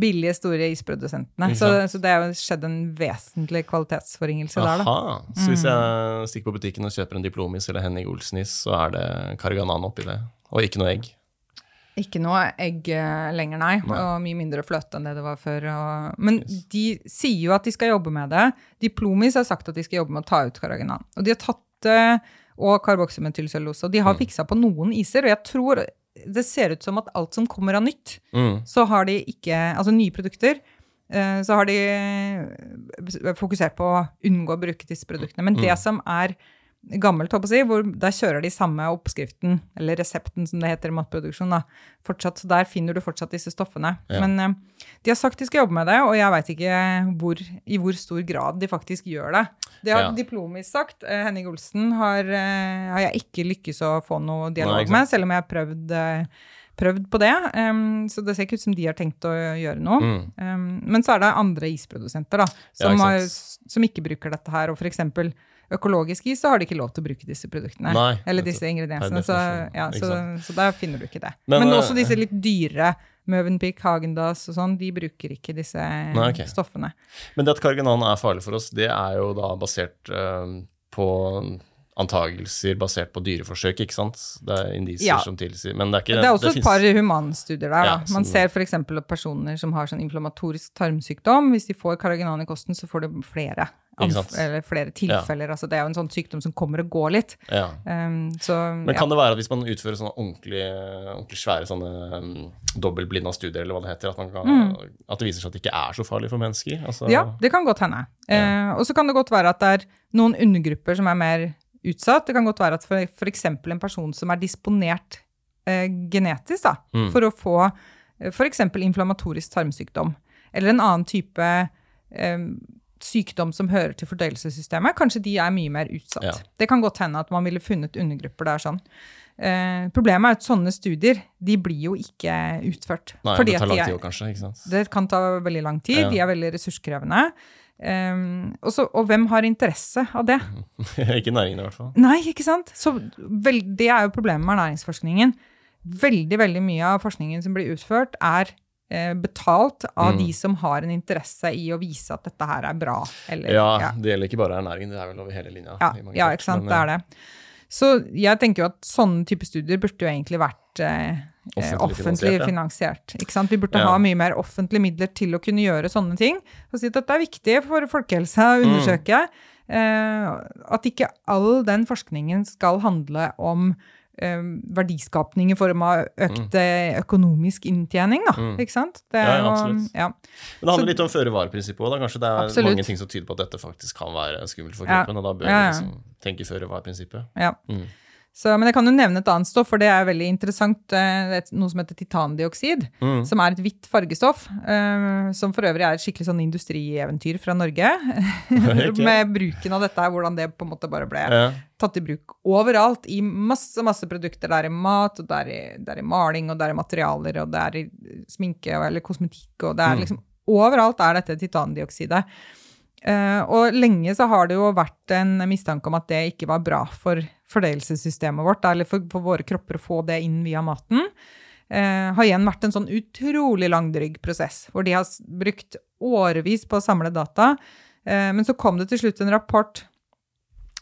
billige, store isprodusentene. Så, så det har skjedd en vesentlig kvalitetsforringelse der, da. Aha. Så hvis jeg stikker på butikken og kjøper en diplomis eller Henning Olsenis, så er det karganan oppi det? Og ikke noe egg? Ikke noe egg eh, lenger, nei. Nei. Og mye mindre fløte enn det det var før. Og, men de sier jo at de skal jobbe med det. Diplomis har sagt at de skal jobbe med å ta ut karaginan. Og de har tatt det. og karboksymetylcellulose. Og de har Mm. fiksa på noen iser, og jeg tror det ser ut som at alt som kommer av nytt, Mm. så har de ikke Altså nye produkter. eh, Så har de eh, fokusert på å unngå å bruke disse produktene. Men det Mm. som er gammelt, håper jeg, hvor der kjører de samme oppskriften, eller resepten som det heter i matproduksjon, da, fortsatt, så der finner du fortsatt disse stoffene. Ja. Men eh, de har sagt de skal jobbe med det, og jeg veit ikke hvor, i hvor stor grad de faktisk gjør det. Det har Ja. Diplomis sagt. Eh, Henning Olsen har, eh, har jeg ikke lykkes å få noe dialog Nei, med, selv om jeg har prøvd, prøvd på det. Um, så det ser ikke ut som de har tenkt å gjøre noe. Mm. Um, men så er det andre isprodusenter da, som, ikke har, som ikke bruker dette her. Og eksempel økologisk is, så har de ikke lov til å bruke disse produktene. Nei, eller disse ingrediensene. Så, ja, så, så der finner du ikke det. Men, Men, eh, også disse litt dyre, Møvenpik, Hagendas og sånn, de bruker ikke disse Nei, okay. stoffene. Men det at kargenan er farlig for oss, det er jo da basert uh, på antagelser basert på dyreforsøk, ikke sant? Det er indisier Ja. som tilsier Men det er ikke Det er også et par humanstudier der. Da. Man ser f.eks. at personer som har sånn inflammatorisk tarmsykdom, hvis de får karaginan i kosten, så får de flere, eller flere tilfeller. Altså, det er jo en sånn sykdom som kommer og går litt. Ja. Um, så, Men ja. kan det være at hvis man utfører sånne ordentlig, ordentlig svære sånne um, dobbeltblinda studier, eller hva det heter, at, man kan, at det viser seg at det ikke er så farlig for mennesker? Altså, Mm. Ja, det kan godt hende. Uh, og så kan det godt være at det er noen undergrupper som er mer utsatt. Det kan godt være at f.eks. en person som er disponert eh, genetisk da, Mm. for å få f.eks. inflammatorisk tarmsykdom, eller en annen type eh, sykdom som hører til fordøyelsessystemet, kanskje de er mye mer utsatt. Ja. Det kan godt hende at man ville funnet undergrupper der sånn. Eh, problemet er at sånne studier de blir jo ikke utført. Nei, det tar de lang er- tid kanskje. ikke sant? det kan ta veldig lang tid, Ja. de er veldig ressurskrevende. Um, og, så, og hvem har interesse av det? ikke næringen, i hvert fall. Nei, ikke sant? Så vel, det er jo problemet med ernæringsforskningen. Veldig, veldig mye av forskningen som blir utført, er eh, betalt av Mm. de som har en interesse i å vise at dette her er bra. Eller, Ja, ja. det gjelder ikke bare ernæring, det er vel over hele linja. Ja, ja ikke sant. men, det er det. Så jeg tenker jo at sånne type studier burde jo egentlig vært eh, eh, Offentlig offentlig finansiert, ja. Vi burde Ja. ha mye mer offentlige midler til å kunne gjøre sånne ting. Og si at dette er viktig for folkehelsa å Mm. undersøke. Eh, at ikke all den forskningen skal handle om eh, verdiskapning i form av økt mm. økonomisk inntjening, da. Mm. Ikke sant? Det er ja, absolutt. ja. Men det handler Så- litt om føre-var-prinsippet òg. Kanskje det er Absolutt. mange ting som tyder på at dette faktisk kan være skummelt for kroppen, og da bør vi liksom tenke føre-var-prinsippet. ja. Mm. Så, men jeg kan jo nevne et annet stoff, for det er veldig interessant. eh, Det er noe som heter titandioksid. Mm. som er et hvitt fargestoff, Uh, som for øvrig er et skikkelig sånn industrieventyr fra Norge. Med bruken av dette, hvordan det på en måte bare ble Ja. tatt i bruk overalt. I masse masse produkter. Det er i mat, og det er i, det er i maling, og det er i materialer, og det er i sminke eller kosmetikk. og det er Mm. liksom, Overalt er dette titandioksidet. Eh, og lenge så har det jo vært en mistanke om at det ikke var bra for fordøyelsessystemet vårt, eller for, for våre kropper å få det inn via maten. Eh, har igjen vært en sånn utrolig langdrygg prosess, hvor de har brukt årevis på å samle data. Eh, men så kom det til slutt en rapport.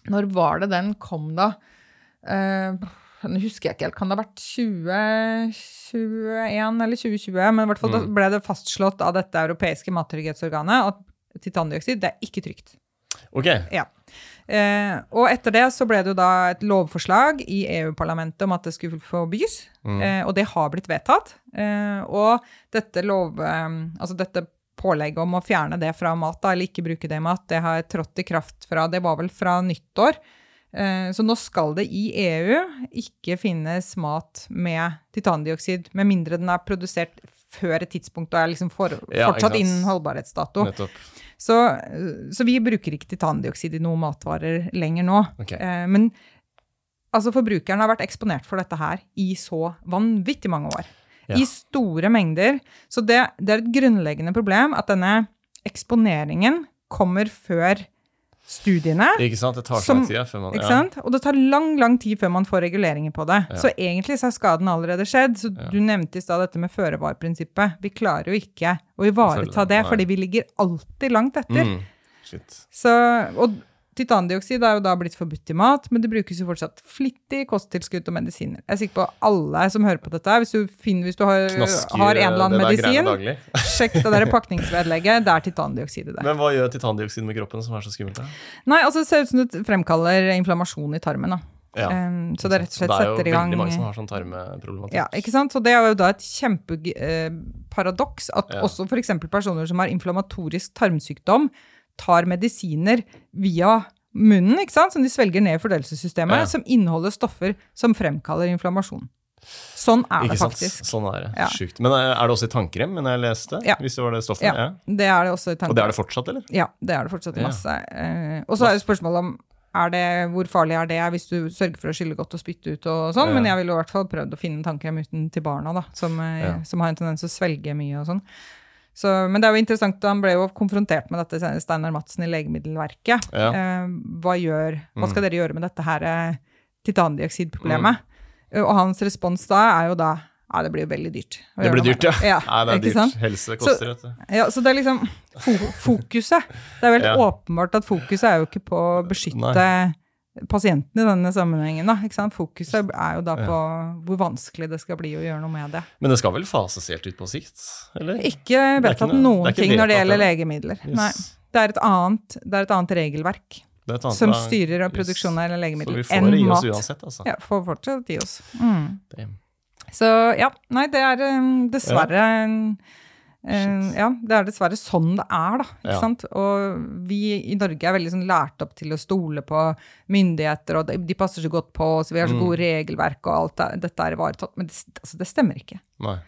Når var det den kom, da? Eh, nå husker jeg ikke helt. Kan det ha vært 2021 eller 2020? Men i hvert fall da Mm. ble det fastslått av dette europeiske mattrygghetsorganet at titandioksid det er ikke trygt. Ok. Ja. Eh, og etter det så ble det jo da et lovforslag i EU-parlamentet om at det skulle forbys, Mm. eh, og det har blitt vedtatt. Eh, og dette lov... Eh, altså dette pålegget om å fjerne det fra mat, da, eller ikke bruke det i mat, det har trådt i kraft fra Det var vel fra nyttår. Eh, så nå skal det i EU ikke finnes mat med titandioksid, med mindre den er produsert før et tidspunkt og er liksom for, Ja, fortsatt innen holdbarhetsdato. Nettopp. Så, så vi bruker ikke titandioksid i noen matvarer lenger nå. Okay. Eh, men altså, forbrukeren har vært eksponert for dette her i så vanvittig mange år. Ja. I store mengder. Så det, det er et grunnleggende problem at denne eksponeringen kommer før studiene. Ikke sant? Det tar lang tid før man ja. Og det tar lang lang tid før man får reguleringer på det. Ja. Så egentlig så har skaden allerede skjedd. Så Ja. Du nevnte i stad dette med føre-var-prinsippet. Vi klarer jo ikke å ivareta det, det, fordi vi ligger alltid langt etter. Mm. Shit. Så, og titandioksid er jo da blitt forbudt i mat, men det brukes jo fortsatt flittig kosttilskudd og medisiner. Jeg er sikker på alle som hører på dette, hvis du, finner, hvis du har, har en eller annen det medisin, sjekk det der pakningsvedlegget, det er titandioksid i det. Men hva gjør titandioksid med kroppen som er så skummelt? Da? Nei, altså det ser ut som det fremkaller inflammasjon i tarmen. Da. Ja. Um, så det rett og slett det er jo setter i gang veldig mange som har sånn tarmeproblematikk. Ja, ikke sant? Så det er jo da et kjempeparadoks at Ja. også f.eks. personer som har inflammatorisk tarmsykdom, tar medisiner via munnen, ikke sant? som de svelger ned i fordøyelsessystemet, Ja. som inneholder stoffer som fremkaller inflammasjon. Sånn er det Ikke sant? faktisk. Sånn er det. Ja. Sjukt. Men er er det også i tannkrem, men jeg leste? Ja. Hvis det var det stoffet? Ja, Ja. Det er det også i tannkrem. Og det er det fortsatt, eller? Ja, det er det fortsatt i masse. Eh, og så er det spørsmålet om det, hvor farlig er det hvis du sørger for å skylle godt og spytte ut og sånn, men jeg ville i hvert fall prøvd å finne tannkrem uten til barna, da, som, eh, som har en tendens til å svelge mye og sånn. Så, men det er jo interessant, han ble jo konfrontert med dette, Steinar Madsen i Legemiddelverket. Ja. Eh, hva, gjør, hva skal Mm. dere gjøre med dette her eh, titandioksidproblemet? Mm. Og hans respons da er jo da ja, det blir jo veldig dyrt. Det blir dyrt, ja. ja Nei, det er dyrt. sant? Helse koster, vet du. Ja, så det er liksom fokuset. Det er veldig Ja. åpenbart at fokuset er jo ikke på å beskytte pasienten i denne sammenhengen. Da? Fokuset er jo da på hvor vanskelig det skal bli å gjøre noe med det. Men det skal vel fases helt ut på sikt? Eller? Ikke vedtatt noe- noen ikke ting når det gjelder legemidler. Yes. Nei. Det er, et annet, det er et annet regelverk Det er et annet- som styrer yes. produksjonen av Så vi legemidler får enn det i oss mat. uansett, altså. Ja, får fortsatt i oss. Mm. Så ja, nei, det er um, dessverre um, Shit. Ja, det er dessverre sånn det er, da. Ikke Ja. sant? Og vi i Norge er veldig sånn lært opp til å stole på myndigheter, og de, passer så godt på oss, vi har så Mm. gode regelverk, og alt det, dette er ivaretatt. Men det, altså, det stemmer ikke. Nei.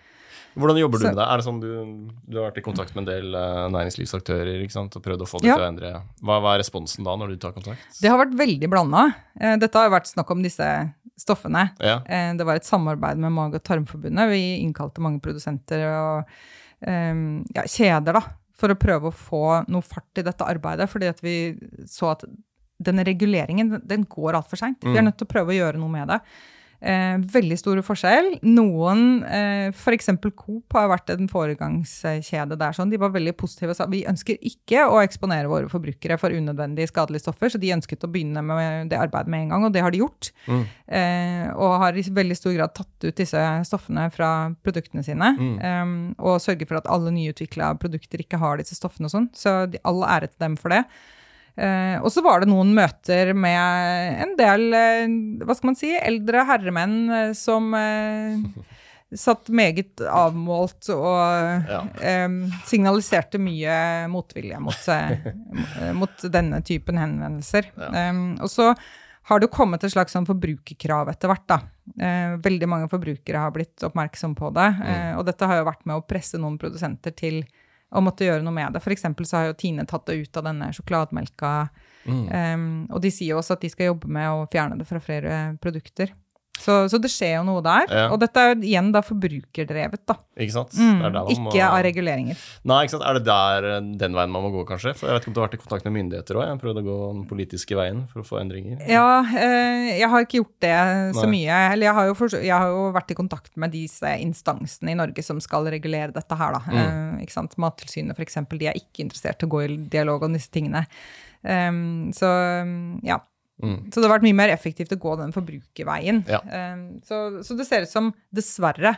Hvordan jobber du med det? Er det sånn du, du har vært i kontakt med en del uh, næringslivsaktører ikke sant? og prøvd å få det Ja. til å endre hva, hva er responsen da, når du tar kontakt? Det har vært veldig blanda. Dette har jo vært snakk om disse stoffene. Ja. Eh, Det var et samarbeid med Mage- og tarmforbundet. Vi innkalte mange produsenter og eh, ja, kjeder da, for å prøve å få noe fart i dette arbeidet. Fordi at vi så at denne reguleringen den- går altfor seint. Vi er Mm. nødt til å prøve å gjøre noe med det. Eh, veldig store forskjell. Noen, eh, f.eks. Coop har vært en foregangskjede der. sånn. De var veldig positive og sa vi ønsker ikke å eksponere våre forbrukere for unødvendige skadelige stoffer, så de ønsket å begynne med det arbeidet med en gang, og det har de gjort. Mm. Eh, og har i veldig stor grad tatt ut disse stoffene fra produktene sine. Mm. eh, og sørger for at alle nyutvikla produkter ikke har disse stoffene og sånn. Så de, all ære til dem for det. Eh, og så var det noen møter med en del, eh, hva skal man si, eldre herremenn eh, som satt meget avmålt og Ja. eh, signaliserte mye motvilje mot, mot denne typen henvendelser. Ja. Eh, og så har det kommet et slags sånn forbrukerkrav etter hvert. da. Eh, veldig mange forbrukere har blitt oppmerksom på det. Eh, og dette har jo vært med å presse noen produsenter til å måtte gjøre noe med det. For eksempel så har jo Tine tatt det ut av denne sjokolademelka. Mm. Um, og de sier også at de skal jobbe med å fjerne det fra flere produkter. Så, så det skjer jo noe der. Ja. Og dette er igjen da forbrukerdrevet, da. Ikke sant? Mm, er man må- ikke av reguleringer. Nei, ikke sant? Er det der eh, den veien man må gå, kanskje? For Jeg vet ikke om du har vært i kontakt med myndigheter òg? Jeg har prøvd å gå den politiske veien for å få endringer. Ja, eh, jeg har ikke gjort det så Nei. mye. Eller jeg har, jo for... jeg har jo vært i kontakt med disse instansene i Norge som skal regulere dette her, da. Mm. Eh, ikke sant? Mattilsynet, eksempel, de er ikke interessert i å gå i dialog om disse tingene. Um, så ja. Mm. Så det har vært mye mer effektivt å gå den forbrukerveien. Ja. Em, så, så det ser ut som, dessverre,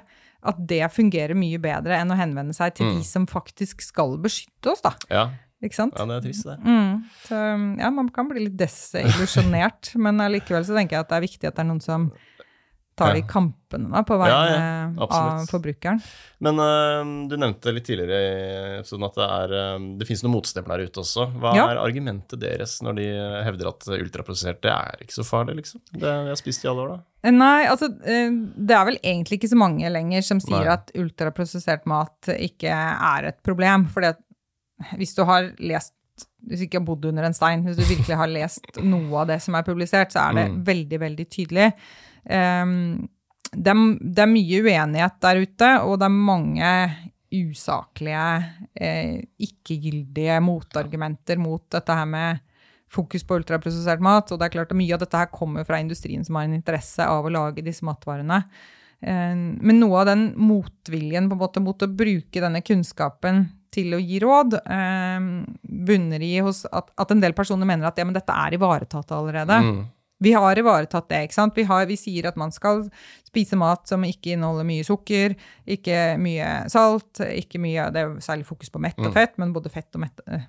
at det fungerer mye bedre enn å henvende seg til Mm. de som faktisk skal beskytte oss, da. Ja. Ikke sant? ja, det er trist, det. Mm. Så ja, man kan bli litt desillusjonert, men allikevel så tenker jeg at det er viktig at det er noen som tar de kampene da, på vegne ja, av forbrukeren. Men uh, du nevnte litt tidligere i episoden at det, er, øh, det finnes noen motstemmer der ute også. Hva Ja. er argumentet deres når de hevder at ultraprosessert det er ikke så farlig, liksom? Det vi har spist i alle år, da. Eh, Nei, altså eh, det er vel egentlig ikke så mange lenger som sier Nei. at ultraprosessert mat ikke er et problem. Fordi at hvis du har lest hvis du ikke har bodd under en stein, hvis du virkelig har lest noe av det som er publisert, så er det Mm. veldig, veldig tydelig. Det, det er mye uenighet der ute, og det er mange usaklige, eh, ikke-gyldige motargumenter mot dette her med fokus på ultraprosessert mat. Og det er klart at mye av dette her kommer fra industrien som har en interesse av å lage disse matvarene. Men noe av den motviljen på en måte mot å bruke denne kunnskapen til å gi råd, bunner i at, at en del personer mener at ja, men dette er ivaretatt allerede. Mm. Vi har ivaretatt det. ikke sant? Vi, har, vi sier at man skal spise mat som ikke inneholder mye sukker, ikke mye salt, ikke mye Det er særlig fokus på mett og Mm. fett, men både fett og mett, eh,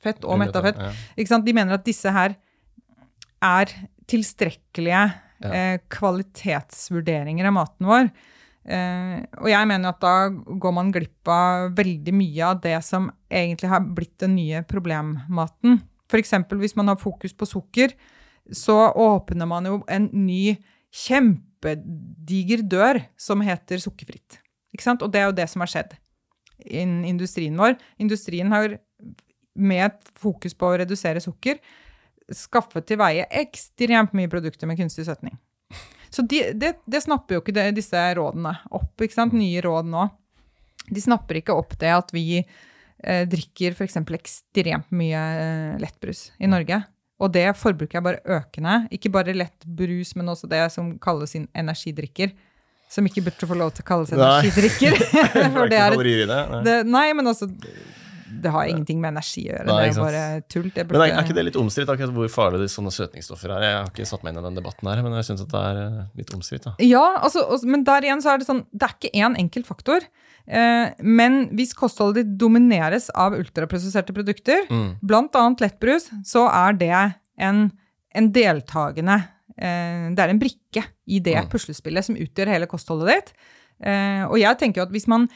fett og metta fett. Ikke sant? De mener at disse her er tilstrekkelige Ja. eh, kvalitetsvurderinger av maten vår. Eh, og jeg mener at da går man glipp av veldig mye av det som egentlig har blitt den nye problemmaten. F.eks. hvis man har fokus på sukker, så åpner man jo en ny kjempediger dør som heter sukkerfritt. Ikke sant? Og det er jo det som har skjedd innen industrien vår. Industrien har med et fokus på å redusere sukker skaffet til veie ekstremt mye produkter med kunstig søtning. Så de, det, snapper jo ikke det, disse rådene opp. ikke sant? Nye råd nå. De snapper ikke opp det at vi eh, drikker f.eks. ekstremt mye eh, lettbrus i Norge. Og det forbruket er bare økende. Ikke bare lett brus, men også det som kalles inn energidrikker. Som ikke burde få lov til å kalles energidrikker. For det er et det. Nei. men altså Det har ingenting med energi å gjøre. Nei, det er bare tull. Det Men er, er ikke det litt omstridt akkurat hvor farlig de sånne søtningsstoffer er? Jeg har ikke satt meg inn i den debatten her, men jeg syns det er eh, litt omstridt. Ja, altså, og- men der igjen så er det sånn Det er ikke én enkelt faktor. Eh, men hvis kostholdet ditt domineres av ultraprosesserte produkter, Mm. annet lettbrus, så er det en, en deltakende eh, Det er en brikke i det Mm. puslespillet som utgjør hele kostholdet ditt. Eh, og jeg tenker jo at hvis man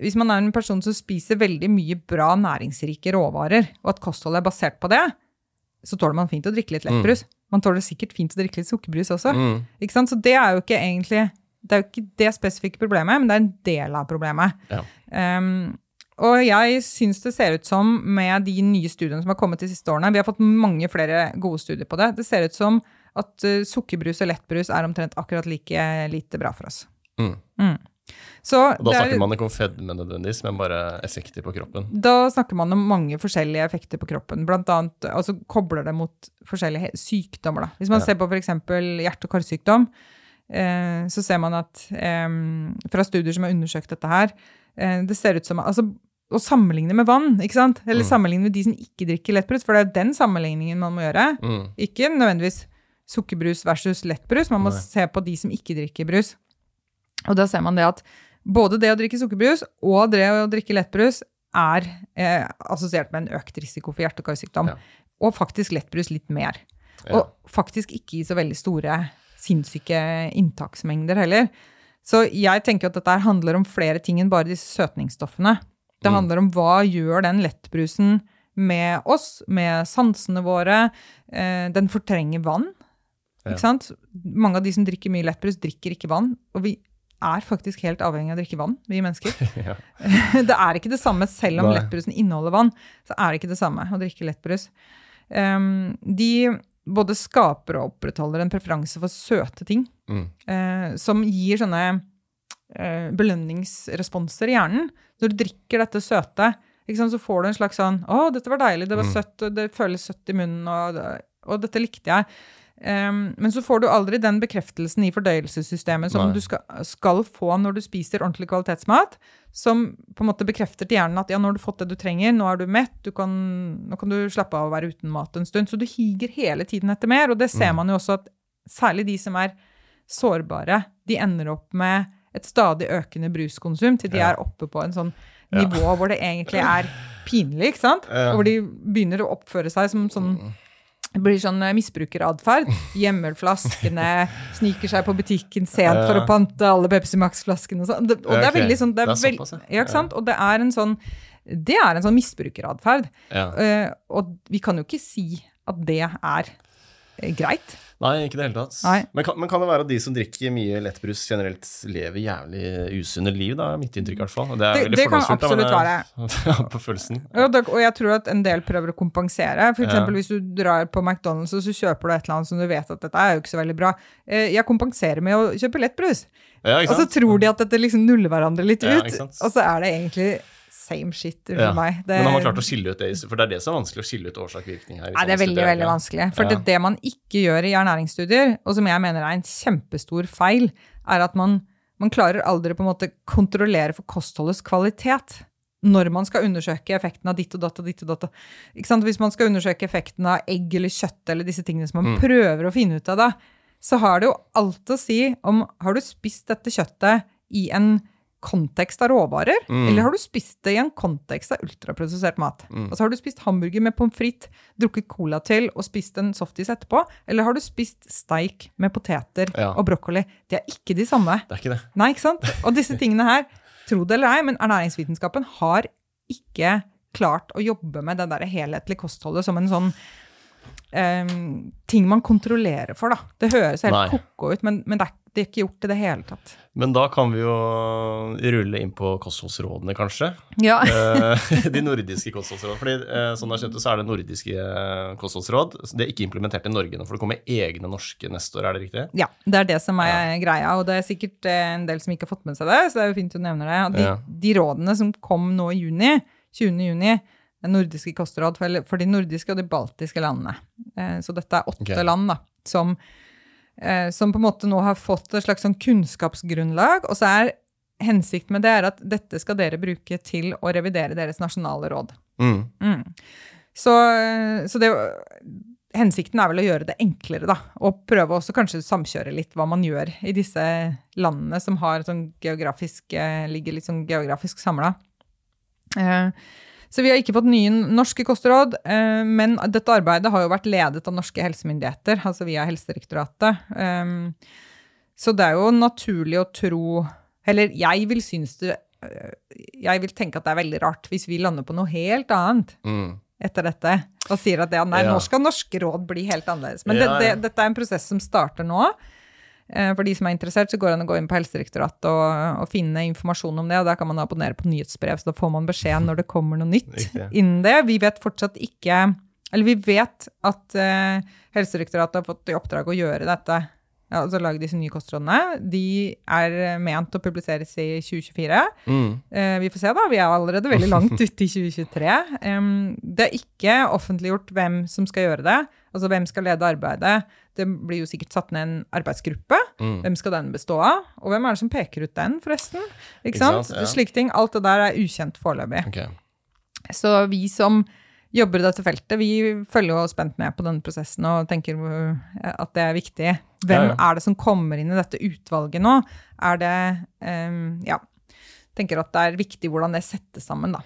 hvis man er en person som spiser veldig mye bra næringsrike råvarer, og at kostholdet er basert på det, så tåler man fint å drikke litt lettbrus. Man tåler sikkert fint å drikke litt sukkerbrus også. Mm. Så det er jo ikke egentlig det er jo ikke det spesifikke problemet, men det er en del av problemet. Ja. Um, og jeg syns det ser ut som, med de nye studiene som har kommet de siste årene Vi har fått mange flere gode studier på det. Det ser ut som at uh, sukkerbrus og lettbrus er omtrent akkurat like lite bra for oss. Mm. Mm. Så Og da det er- snakker man ikke om fedme nødvendigvis, men bare effekter på kroppen. Da snakker man om mange forskjellige effekter på kroppen. Blant annet, altså kobler det mot forskjellige sykdommer. Da. Hvis man Ja. ser på f.eks. hjerte- og karsykdom, så ser man at eh, fra studier som har undersøkt dette her, eh, det ser ut som altså, Å sammenligne med vann, ikke sant? eller Mm. sammenligne med de som ikke drikker lettbrus, for det er den sammenligningen man må gjøre. Mm. Ikke nødvendigvis sukkerbrus versus lettbrus, man må Nei. se på de som ikke drikker brus. Og da ser man det at både det å drikke sukkerbrus og det å drikke lettbrus er eh, assosiert med en økt risiko for hjerte- og karsykdom. Ja. Og faktisk lettbrus litt mer. Ja. Og faktisk ikke i så veldig store sinnssyke inntaksmengder heller. Så jeg tenker at dette handler om flere ting enn bare disse søtningsstoffene. Det Mm. handler om hva gjør den lettbrusen med oss, med sansene våre. Eh, den fortrenger vann. Ikke sant? Mange av de som drikker mye lettbrus, drikker ikke vann. Og vi er faktisk helt avhengig av å drikke vann, vi mennesker. Ja. det er ikke det samme, selv om Nei. lettbrusen inneholder vann. Så er det ikke det samme å drikke lettbrus. Um, de både skaper og opprettholder en preferanse for søte ting, Mm. eh, som gir sånne eh, belønningsresponser i hjernen. Når du drikker dette søte, sant, så får du en slags sånn 'Å, dette var deilig, det var Mm. søtt, og det føles søtt i munnen', og, og dette likte jeg. Um, men så får du aldri den bekreftelsen i fordøyelsessystemet som Nei. du skal, skal få når du spiser ordentlig kvalitetsmat, som på en måte bekrefter til hjernen at ja, nå har du fått det du trenger, nå er du mett, du kan, nå kan du slappe av å være uten mat en stund. Så du higer hele tiden etter mer, og det ser Mm. man jo også at særlig de som er sårbare, de ender opp med et stadig økende bruskonsum til de Ja. er oppe på en sånn Ja. nivå hvor det egentlig er pinlig, ikke sant? Ja. Og hvor de begynner å oppføre seg som sånn det blir sånn eh, misbrukeratferd. Gjemmer flaskene, sniker seg på butikken sent for å pante alle Pepsi Max-flaskene og sånn. Det- Og det er veldig sånn det er veld- ja. ja. ikke sant? Og det er en sånn det er en sånn misbrukeratferd. Ja. Uh, og vi kan jo ikke si at det er eh, greit. Nei, ikke i det hele tatt. Nei. Men, kan, men kan det være at de som drikker mye lettbrus generelt lever jævlig usunne liv, da? Mitt inntrykk, i hvert fall. Det, er Det- det kan absolutt da, men absolutt på følelsen. Og, det, og jeg tror at en del prøver å kompensere. For Ja. eksempel hvis du drar på McDonald's og så kjøper du et eller annet som du vet at dette er jo ikke så veldig bra. Eh, Jeg kompenserer med å kjøpe lettbrus. Ja, ikke Og så tror de at dette liksom nuller hverandre litt Ja, ut. ikke sant? Og så er det egentlig same shit for Ja. meg. Det, Men har man klart å skille ut det? For det er det som er vanskelig å skille ut årsak-virkning her. Nei, det er veldig studerer veldig vanskelig. For Ja. det, det man ikke gjør i ernæringsstudier, og som jeg mener er en kjempestor feil, er at man, man klarer aldri på en måte kontrollere for kostholdets kvalitet. Når man skal undersøke effekten av ditt og datt og ditt og datt. Ikke sant? Hvis man skal undersøke effekten av egg eller kjøtt eller disse tingene som man Mm. prøver å finne ut av, da, så har det jo alt å si om har du spist dette kjøttet i en kontekst av råvarer, Mm. eller har du spist det i en kontekst av ultraprosessert mat? Mm. Altså Har du spist hamburger med pommes frites, drukket cola til og spist en softis etterpå? Eller har du spist steik med poteter Ja. og brokkoli? Det er ikke de samme. Det er ikke det. Nei, ikke sant? Og disse tingene her, tro det eller ei, men ernæringsvitenskapen har ikke klart å jobbe med det der helhetlige kostholdet som en sånn em, ting man kontrollerer for, da. Det høres helt Nei. ko-ko ut, men, men det, er, det er ikke gjort i det hele tatt. Men da kan vi jo rulle inn på kostholdsrådene, kanskje. Ja. Eh, De nordiske kostholdsrådene. Fordi eh, sånn jeg skjønte, så er det nordiske eh, kostholdsråd. Det er ikke implementert i Norge nå, for det kommer egne norske neste år, er det riktig? Ja, det er det som er greia, og det er sikkert en del som ikke har fått med seg det, så det er jo fint du nevner det. De, Ja. de rådene som kom nå i juni, 20. juni, nordiske kostråd for, for de nordiske og de baltiske landene. Eh, Så dette er åtte okay. land da, som, eh, som på en måte nå har fått et slags sånn kunnskapsgrunnlag, og så er hensikten med det er at dette skal dere bruke til å revidere deres nasjonale råd. Mm. Mm. Så, så det, hensikten er vel å gjøre det enklere, da. Og prøve også kanskje samkjøre litt hva man gjør i disse landene som har sånn geografisk, eh, ligger litt sånn geografisk samla. Eh, så vi har ikke fått nye norske kostråd, eh, men dette arbeidet har jo vært ledet av norske helsemyndigheter, altså via Helsedirektoratet. Eh, Så det er jo naturlig å tro Eller jeg vil synes det eh, Jeg vil tenke at det er veldig rart hvis vi lander på noe helt annet Mm. etter dette og sier at det, nei, Ja. nå skal norske råd bli helt annerledes. Men Ja, det, det, dette er en prosess som starter nå. Eh, For de som er interessert, så går det an å gå inn på Helsedirektoratet og, og finne informasjon om det, og der kan man abonnere på nyhetsbrev, så da får man beskjed når det kommer noe nytt Riktig. innen det. Vi vet fortsatt ikke Eller vi vet at uh, Helsedirektoratet har fått i oppdrag å gjøre dette, ja, altså lage disse nye kostrådene. De er ment å publiseres i 2024. Mm. Uh, vi får se, da. Vi er allerede veldig langt ute i 2023. Um, det er ikke offentliggjort hvem som skal gjøre det. Altså hvem skal lede arbeidet. Det blir jo sikkert satt ned en arbeidsgruppe. Mm. Hvem skal den bestå av? Og hvem er det som peker ut den, forresten? Ikke, Ikke sant? sant, ja. Slike ting. Alt det der er ukjent foreløpig. Okay. Så vi som jobber i dette feltet, vi følger jo spent med på denne prosessen og tenker uh, at det er viktig. Hvem Ja, ja. er det som kommer inn i dette utvalget nå? Er det um, Ja. Tenker at det er viktig hvordan det settes sammen, da.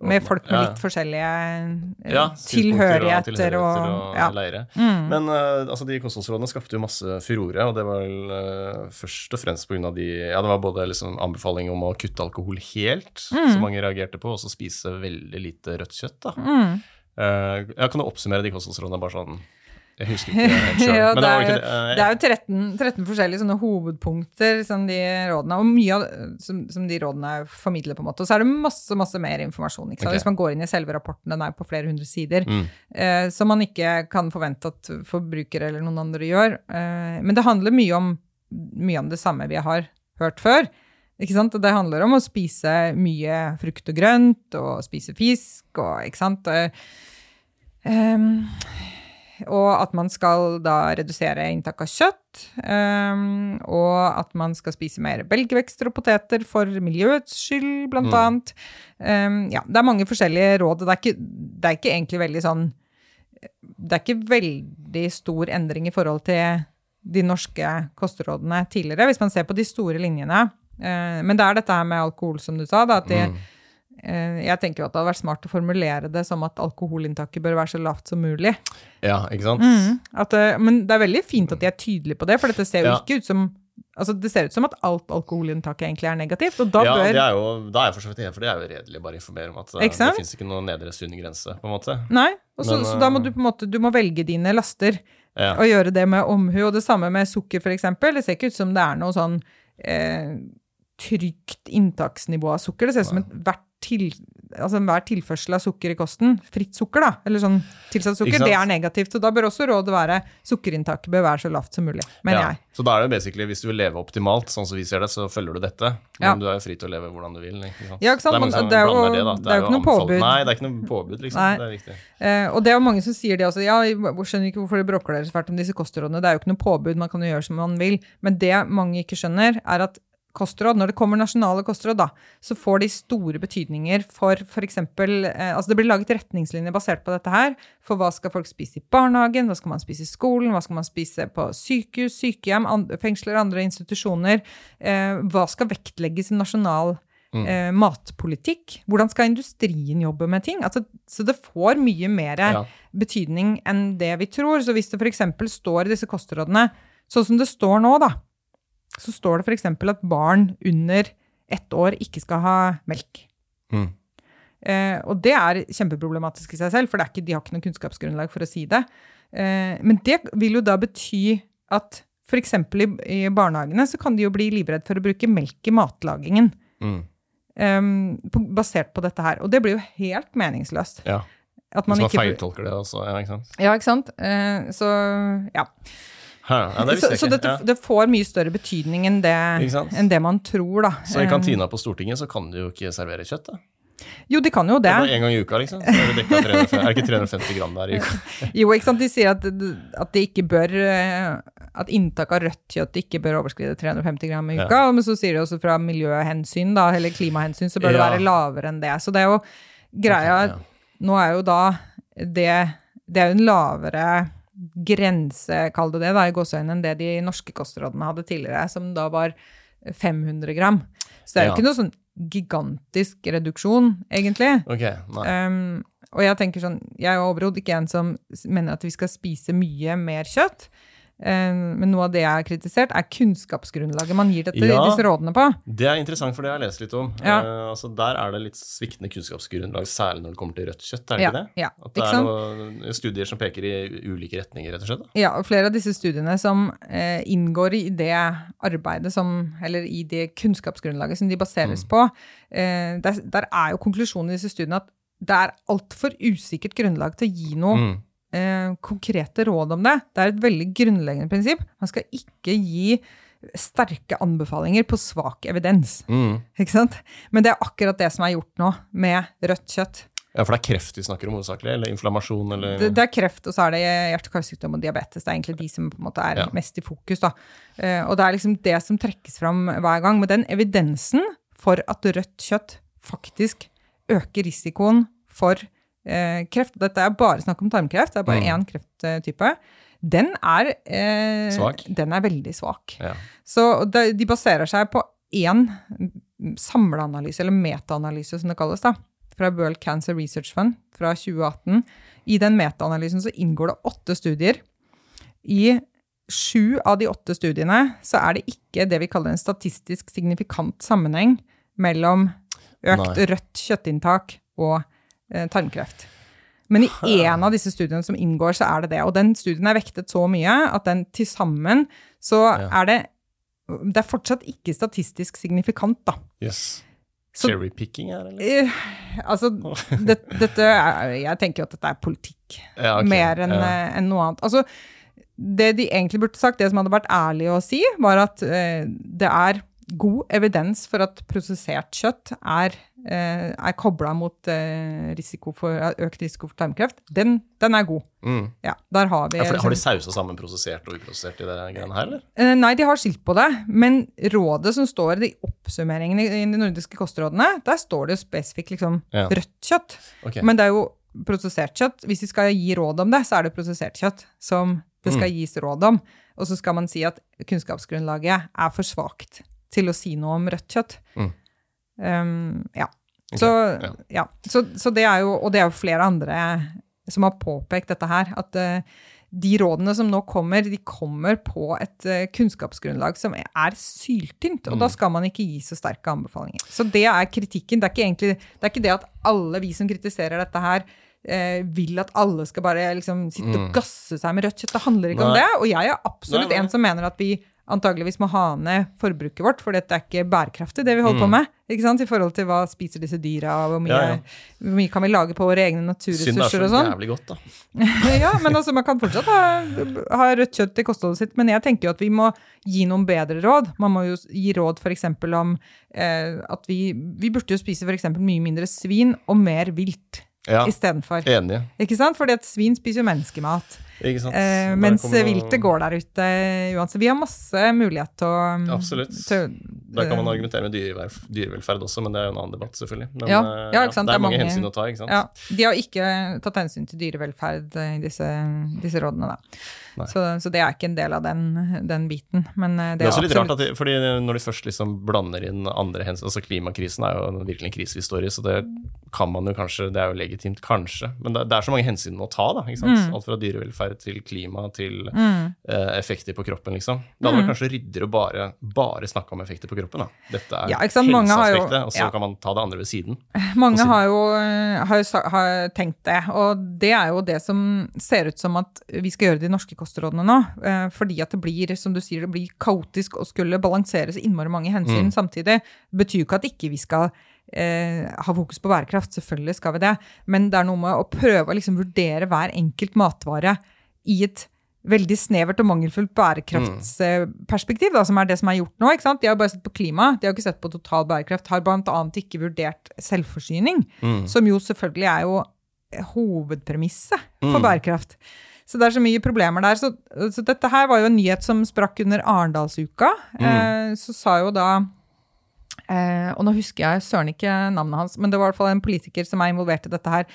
Med folk med litt forskjellige uh, Ja, tilhørigheter og, og ja. leire. Mm. Men uh, altså, de kostholdsrådene skapte jo masse furore, og det var vel uh, først og fremst pga. de Ja, det var både liksom anbefaling om å kutte alkohol helt, som mange reagerte på, og så spise veldig lite rødt kjøtt, da. Mm. Uh, ja, kan du oppsummere de kostholdsrådene bare sånn Jeg husker ikke helt sjøl. Ja, det det jo- det. er jo 13, 13 forskjellige sånne hovedpunkter som de rådene, og mye av, som, som de rådene formidler. på en måte. Og så er det masse masse mer informasjon. Ikke sant? Ok. Hvis man går inn i selve rapporten, den er på flere hundre sider, Mm. eh, som man ikke kan forvente at forbrukere eller noen andre gjør. Eh, men det handler mye om, mye om det samme vi har hørt før. Ikke sant? Det handler om å spise mye frukt og grønt, og spise fisk, og ikke sant. Em, og at man skal da redusere inntak av kjøtt. Um, og at man skal spise mer belgvekster og poteter for miljøets skyld, blant Mm. annet. Ehm, ja, det er mange forskjellige råd. Det er ikke, det er ikke egentlig veldig sånn Det er ikke veldig stor endring i forhold til de norske kostrådene tidligere, hvis man ser på de store linjene. Uh, men det er dette her med alkohol, som du sa. Da, at de, Mm. Eh, jeg tenker jo at det hadde vært smart å formulere det som at alkoholinntaket bør være så lavt som mulig. Ja, ikke sant? Mm. At, eh, men det er veldig fint at de er tydelige på det, for dette ser jo Ja. ikke ut som Altså, det ser ut som at alt alkoholinntaket egentlig er negativt, og da ja, bør det er jo, da er jeg for så vidt enig, for det er jo redelig bare å informere om at eh, det fins ikke noen nedre sunn grense, på en måte. Nei. Og så, Men, så da må du på en måte du må velge dine laster Ja. og gjøre det med omhu. Og det samme med sukker, eksempel. Det ser ikke ut som det er noe sånn eh, trygt inntaksnivå av sukker. Det ser ut som enhver til, altså tilførsel av sukker i kosten, fritt sukker, da, eller sånn tilsatt sukker, det er negativt. Så da bør også rådet være sukkerinntaket bør være så lavt som mulig, mener Ja. jeg. Så da er det basically, hvis du vil leve optimalt, sånn som vi ser det, så følger du dette. Ja. Men du er jo fri til å leve hvordan du vil. Ikke? Ja, ikke sant, Det er men det er jo- det, det er jo ikke noe påbud. Nei, det er ikke noe påbud, liksom. Nei. Det er riktig. Eh, og det er jo mange som sier det også. Ja, jeg skjønner ikke hvorfor dere bråker dere så fælt om disse kostrådene. Det er jo ikke noe påbud, man kan jo gjøre som man vil. Men det mange ikke skjønner, er at kostråd, når det kommer nasjonale kostråd, da, så får de store betydninger for f.eks. Eh, altså det blir laget retningslinjer basert på dette her. For hva skal folk spise i barnehagen, hva skal man spise i skolen, hva skal man spise på sykehus, sykehjem, andre, fengsler, andre institusjoner. Eh, hva skal vektlegges i nasjonal eh, matpolitikk? Hvordan skal industrien jobbe med ting? Altså, så det får mye mer Ja. betydning enn det vi tror. Så hvis det f.eks. står i disse kostrådene, sånn som det står nå, da, så står det f.eks. at barn under ett år ikke skal ha melk. Mm. Eh, og det er kjempeproblematisk i seg selv, for det er ikke, de har ikke noe kunnskapsgrunnlag for å si det. Eh, men det vil jo da bety at f.eks. I, i barnehagene så kan de jo bli livredd for å bruke melk i matlagingen. Mm. eh, på, basert på dette her. Og det blir jo helt meningsløst. Ja. At Hvis man man ikke feiltolker det også, ja, ikke sant. Ja, ikke sant? Eh, så ja. Ja det Så, så. Ja. det får mye større betydning enn det, enn det man tror, da. Så i kantina på Stortinget så kan du jo ikke servere kjøtt, da. Jo, de kan jo Det det. én gang i uka, liksom. Så er det dekket 350, er det ikke 350 gram der i uka? Jo, ikke sant? De sier at, at de ikke bør eh, At inntak av rødt kjøtt ikke bør overskride 350 gram i Ja. uka. Men så sier de også fra miljøhensyn, da, eller klimahensyn, så bør det være lavere enn det. Så det er jo greia Ja. Nå er jo da det Det er jo en lavere grense, kall det det, da, i gåseøynene, enn det de norske kostrådene hadde tidligere, som da var 500 gram. Så det er jo Ja. ikke noe sånn gigantisk reduksjon, egentlig. Okay. Um, og jeg tenker sånn, jeg er overhodet ikke en som mener at vi skal spise mye mer kjøtt. Eh, men noe av det jeg har kritisert, er kunnskapsgrunnlaget man gir dette, Ja. disse rådene på. Det er interessant, for det har jeg lest litt om. Ja. Uh, altså Der er det litt sviktende kunnskapsgrunnlag, særlig når det kommer til rødt kjøtt, er det Ja, ikke det? ja, At det er noen studier som peker i ulike retninger, rett og slett? da? Ja, og flere av disse studiene som uh, inngår i det arbeidet som, eller i det kunnskapsgrunnlaget som de baseres Mm. på, uh, der, der er jo konklusjonen i disse studiene at det er altfor usikkert grunnlag til å gi noe Mm. Eh, konkrete råd om det. Det er et veldig grunnleggende prinsipp. Man skal ikke gi sterke anbefalinger på svak evidens. Mm. Ikke sant? Men det er akkurat det som er gjort nå med rødt kjøtt. Ja, for det er kreft vi snakker om hovedsakelig? Eller inflammasjon, eller Det, det er kreft, og så er det hjerte- og karsykdom og diabetes. Det er egentlig de som på en måte er Ja. mest i fokus. Da. Eh, og det er liksom det som trekkes fram hver gang. Men den evidensen for at rødt kjøtt faktisk øker risikoen for kreft Dette er bare snakk om tarmkreft, det er bare Mm. én krefttype. Den er, eh, den er veldig svak. Ja. Så de, baserer seg på én samleanalyse, eller metaanalyse som det kalles, da, fra World Cancer Research Fund fra 2018. I den metaanalysen så inngår det åtte studier. I sju av de åtte studiene så er det ikke det vi kaller en statistisk signifikant sammenheng mellom økt Nei. rødt kjøttinntak og eh, tarmkreft. Men i én av disse studiene som inngår, så er det det. Og den studien er vektet så mye at den til sammen så Ja. er det Det er fortsatt ikke statistisk signifikant, da. Yes. Cherrypicking her, eller? Uh, altså, det, dette er, Jeg tenker jo at dette er politikk Ja, okay. mer enn ja. eh, enn noe annet. Altså, det de egentlig burde sagt, det som hadde vært ærlig å si, var at uh, det er god evidens for at prosessert kjøtt er, eh, er kobla mot eh, risiko for, økt risiko for tarmkreft. Den, den er god. Mm. Ja, der har vi Ja, for har de liksom- sausa sammen prosessert og uprosessert i det greiene her, eller? Eh, Nei, de har skilt på det. Men rådet som står i oppsummeringen i de nordiske kostrådene, der står det jo spesifikt liksom Ja. rødt kjøtt. Okay. Men det er jo prosessert kjøtt. Hvis de skal gi råd om det, så er det prosessert kjøtt som det skal Mm. gis råd om. Og så skal man si at kunnskapsgrunnlaget er for svakt til å si noe om rødt kjøtt. Mm. Um, ja. Ok, Så, ja. Så, så det er jo, og det er jo flere andre som har påpekt dette her, at uh, de rådene som nå kommer, de kommer på et uh, kunnskapsgrunnlag som er syltynt, og Mm. da skal man ikke gi så sterke anbefalinger. Så det er kritikken. Det er ikke, egentlig, det, er ikke det at alle vi som kritiserer dette her, eh, vil at alle skal bare liksom sitte Mm. og gasse seg med rødt kjøtt. Det handler ikke om det. Og jeg er absolutt Nei, nei. en som mener at vi antageligvis må ha ned forbruket vårt, for dette er ikke bærekraftig, det vi holder på Mm. med. Ikke sant? I forhold til hva spiser disse dyra, og hvor mye, Ja, ja. hvor mye kan vi lage på våre egne naturressurser Synd det er så og sånn. jævlig godt, da. ja, men altså, man kan fortsatt ha, ha rødt kjøtt i kostholdet sitt, men jeg tenker jo at vi må gi noen bedre råd. Man må jo gi råd f.eks. om eh, at vi, vi burde jo spise f.eks. mye mindre svin og mer vilt Ja, istedenfor. enig. Ikke sant? Fordi at svin spiser jo menneskemat? Eh, mens viltet går der ute uansett. Vi har masse mulighet til å til, Der kan man argumentere med dyrevelferd også, men det er jo en annen debatt, selvfølgelig. Men Ja, eh, ja, det er det er mange hensyn å ta, ikke sant? Ja, De har ikke tatt hensyn til dyrevelferd i disse, disse rådene, da. Så, så det er ikke en del av den, den biten. Men eh, Det det er også litt absolutt- rart, de, fordi når de først liksom blander inn andre hensyn altså Klimakrisen er jo virkelig en krise vi står i, så det kan man jo kanskje Det er jo legitimt, kanskje. Men det, det er så mange hensyn å ta, da. ikke sant? Mm. Alt fra dyrevelferd til klima til Mm. eh, effekter på kroppen, liksom. Det hadde vært kanskje ryddigere å bare, bare snakke om effekter på kroppen. Da. Dette er Ja, helseaspektet, og så ja. kan man ta det andre ved siden. Mange siden. har jo, eh, har, jo har tenkt det, og det er jo det som ser ut som at vi skal gjøre de norske kostrådene nå. eh, Fordi at det blir, som du sier, det blir kaotisk å skulle balansere så innmari mange hensyn Mm. samtidig. betyr jo ikke at ikke vi skal eh, ha fokus på bærekraft, selvfølgelig skal vi det, men det er noe med å prøve å liksom vurdere hver enkelt matvare i et veldig snevert og mangelfullt bærekraftsperspektiv, da, som er det som er gjort nå. ikke sant? De har bare sett på klima, de har ikke sett på total bærekraft. Har bl.a. ikke vurdert selvforsyning, Mm. som jo selvfølgelig er jo hovedpremisset for Mm. bærekraft. Så det er så mye problemer der. Så, så dette her var jo en nyhet som sprakk under Arendalsuka. Mm. Eh, så sa jo da Eh, og nå husker jeg søren ikke navnet hans, men det var i hvert fall en politiker som er involvert i dette her,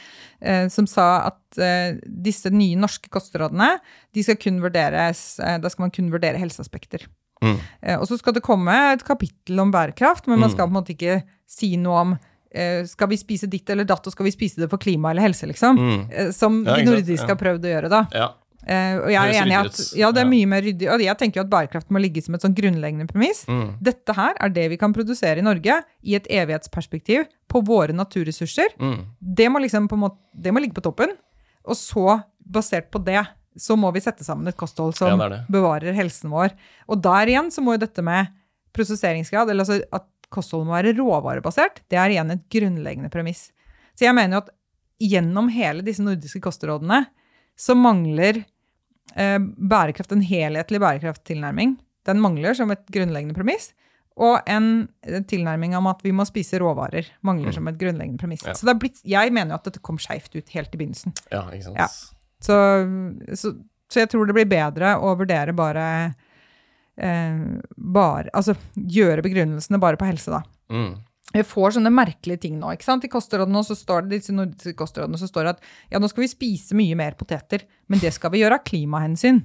eh, som sa at eh, disse nye norske kostrådene, de skal kun vurderes, eh, da skal man kun vurdere helseaspekter. Mm. Eh, og så skal det komme et kapittel om bærekraft, men man Mm. skal på en måte ikke si noe om eh, skal vi spise ditt eller datt, og skal vi spise det for klima eller helse, liksom. Mm. Som Ja, de nordiske ja. har prøvd å gjøre, da. Ja. Eh, og jeg er enig i at ja, det er mye mer ryddig. Og jeg tenker jo at bærekraft må ligge som et sånn grunnleggende premiss. Mm. Dette her er det vi kan produsere i Norge i et evighetsperspektiv på våre naturressurser. Mm. Det må, liksom på måte, det må ligge på toppen. Og så, basert på det, så må vi sette sammen et kosthold som Ja, det det. bevarer helsen vår. Og der igjen så må jo dette med prosesseringsgrad, eller altså at kostholdet må være råvarebasert, det er igjen et grunnleggende premiss. Så jeg mener jo at gjennom hele disse nordiske kostrådene så mangler bærekraft en helhetlig bærekrafttilnærming. Den mangler som et grunnleggende premiss. Og en eh, tilnærming om at vi må spise råvarer mangler som et grunnleggende premiss. Mm. Ja. Så det blitt, jeg mener jo at dette kom skeivt ut helt i begynnelsen. Ja, ikke sant. Ja. Så, så, så jeg tror det blir bedre å vurdere bare, eh, bare Altså gjøre begrunnelsene bare på helse, da. Mm. Vi får sånne merkelige ting nå. ikke sant? I kostrådene så står det, disse nordiske kostrådene så står det at ja, nå skal vi spise mye mer poteter, men det skal vi gjøre av klimahensyn.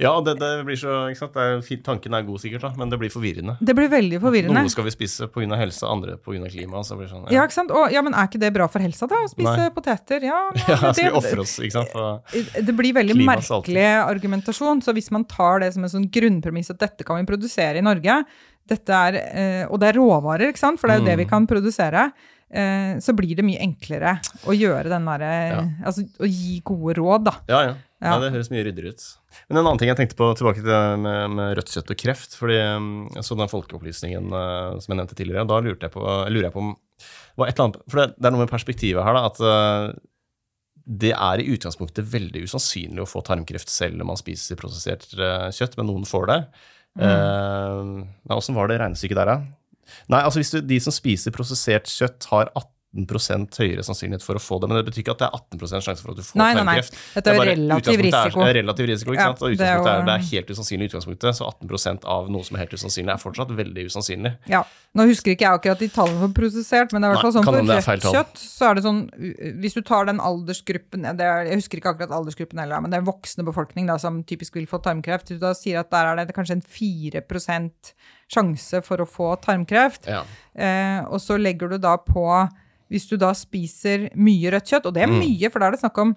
Ja, det, det blir så ikke sant? Det er, tanken er god, sikkert, da, men det blir forvirrende. Det blir veldig forvirrende. Noe skal vi spise pga. helse, andre pga. klima. Så blir det sånn, Ja, ikke sant? Og, ja, men er ikke det bra for helsa, da? Å spise Nei. poteter? Ja, ja, Ja, men skal vi ofre oss, ikke sant? For, Det blir veldig alltid. merkelig argumentasjon. Så hvis man tar det som en sånn grunnpremiss at dette kan vi produsere i Norge, er, eh, og det er råvarer, ikke sant? for det er jo det vi Mm. kan produsere, eh, så blir det mye enklere å gjøre den derre Ja. Altså å gi gode råd, da. ja, ja. Ja. det høres mye ryddigere ut. Men en annen ting jeg tenkte på tilbake til med, med rødt kjøtt og kreft. fordi um, jeg så den folkeopplysningen som jeg nevnte tidligere. Da lurte jeg på, lurer jeg på om det var et eller annet, For det, det er noe med perspektivet her, da. At det er i utgangspunktet veldig usannsynlig å få tarmkreft selv om man spiser prosessert kjøtt, men noen får det. Uh, men åssen var det regnestykket der, da? Nei, altså hvis du, De som spiser prosessert kjøtt, har 18% høyere sannsynlighet for å få det. Men det betyr ikke at det er 18% sjanse for at du får Nei, nei, nei. tarmkreft. Dette Det er relativ utgangspunktet er- risiko. Er, relativ risiko, ikke Ja, sant? Og det er det er helt usannsynlig i utgangspunktet, så 18% av noe som er helt usannsynlig, er fortsatt veldig usannsynlig. Ja. Nå husker ikke jeg akkurat de tallene for prosessert, men det er hvert fall sånn for rødt kjøtt, så er det sånn Hvis du tar den aldersgruppen det er, Jeg husker ikke akkurat aldersgruppen heller, men det er voksne befolkning da, som typisk vil få tarmkreft. Du da sier at der er det kanskje en 4% sjanse for å få tarmkreft, Ja. eh, og så legger du da på Hvis du da spiser mye rødt kjøtt, og det er Mm. mye, for da er det snakk om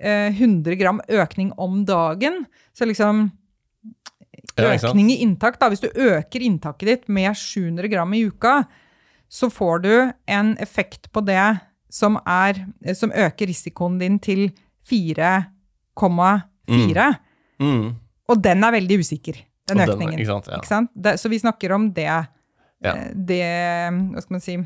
eh, 100 gram økning om dagen, så liksom økning i inntak, da. Hvis du øker inntaket ditt med 700 gram i uka, så får du en effekt på det som, er, som øker risikoen din til 4,4. Mm. Og den er veldig usikker, den Og den- økningen. ikke sant, ja. Ikke sant? Det, så vi snakker om det, Ja. eh, det Hva skal man si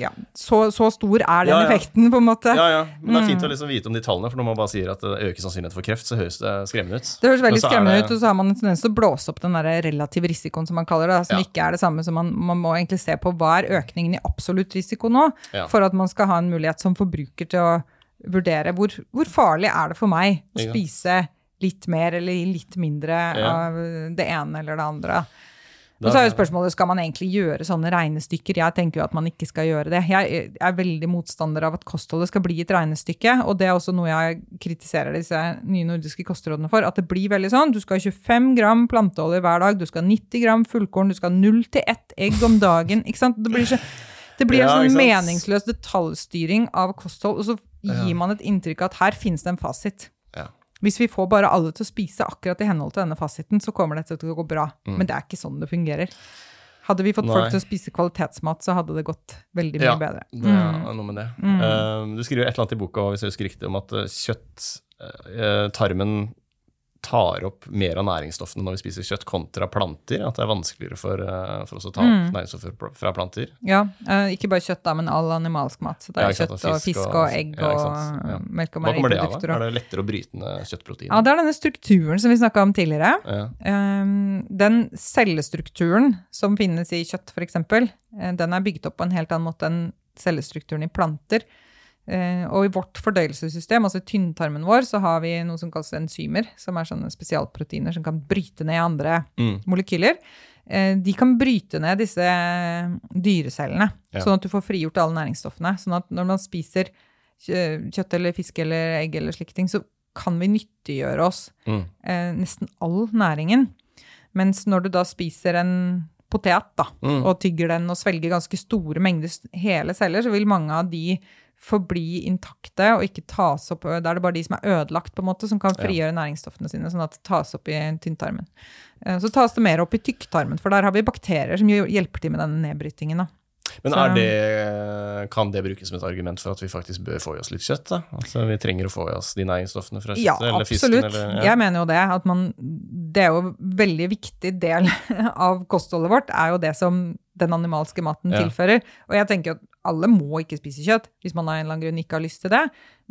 ja, så, så stor er den Ja, ja. effekten, på en måte. Ja, ja. Men det er Mm. fint å liksom vite om de tallene, for når man bare sier at det øker sannsynlighet for kreft, så høres det skremmende ut. Det høres veldig skremmende det- ut, og så har man en tendens til å blåse opp den der relative risikoen, som man kaller det, som ikke er det samme som man, man må egentlig se på hva er økningen i absolutt risiko nå, for at man skal ha en mulighet som forbruker til å vurdere hvor, hvor farlig er det for meg å spise litt mer eller litt mindre av det ene eller det andre. Og så er jo spørsmålet, skal man egentlig gjøre sånne regnestykker? Jeg tenker jo at man ikke skal gjøre det. Jeg er veldig motstander av at kostholdet skal bli et regnestykke, og det er også noe jeg kritiserer disse nye nordiske kostrådene for, at det blir veldig sånn, du skal ha 25 gram planteolje hver dag, du skal ha 90 gram fullkorn, du skal ha 0 til 1 egg om dagen, ikke sant? Det blir, så, det blir en sånn meningsløs detaljstyring av kosthold, og så gir man et inntrykk av at her finnes det en fasit. Hvis vi får bare alle til å spise akkurat i henhold til denne fasiten, så kommer dette til å gå bra. Mm. Men det er ikke sånn det fungerer. Hadde vi fått Nei. folk til å spise kvalitetsmat, så hadde det gått veldig mye Ja, bedre. Det Mm. er noe med det. Mm. Uh, du skriver et eller annet i boka hvis jeg husker riktig, om at eh, kjøtt uh, Tarmen tar opp mer av næringsstoffene når vi spiser kjøtt, kontra planter. At det er vanskeligere for, eh, for oss å ta opp Mm. næringsstoffer fra planter. Ja, eh, ikke bare kjøtt, da, men all animalsk mat. Så det Ja, er sant, kjøtt og fisk og egg ja, og ja. melk og Hva kommer det av? Er det lettere å bryte ned kjøttprotein? Ja, det er denne strukturen som vi snakka om tidligere. Ja. Um, den cellestrukturen som finnes i kjøtt, f.eks., uh, den er bygget opp på en helt annen måte enn cellestrukturen i planter. Eh, og i vårt fordøyelsessystem, altså i tynntarmen vår, så har vi noe som kalles enzymer, som er sånne spesialproteiner som kan bryte ned andre Mm. molekyler. Eh, de kan bryte ned disse dyrecellene, Ja. sånn at du får frigjort alle næringsstoffene. Sånn at når man spiser kjøtt eller fisk eller egg eller slike ting, så kan vi nyttiggjøre oss Mm. eh, nesten all næringen. Mens når du da spiser en potet da, Mm. og tygger den og svelger ganske store mengder hele celler, så vil mange av de forbli intakte og ikke tas opp Da er det bare de som er ødelagt, på en måte, som kan frigjøre næringsstoffene sine, sånn at det tas opp i tynntarmen. Eh, så tas det mer opp i tykktarmen, for der har vi bakterier som hjelper til med denne nedbrytingen. da. Men det, kan det brukes som et argument for at vi faktisk bør få i oss litt kjøtt? da? Altså Vi trenger å få i oss de næringsstoffene fra kjøttet ja, eller fisken? Absolutt. Ja. Jeg mener jo det. at man, Det er jo en veldig viktig del av kostholdet vårt, er jo det som den animalske maten ja. tilfører. Og jeg tenker at alle må ikke spise kjøtt hvis man av en eller annen grunn ikke har lyst til det.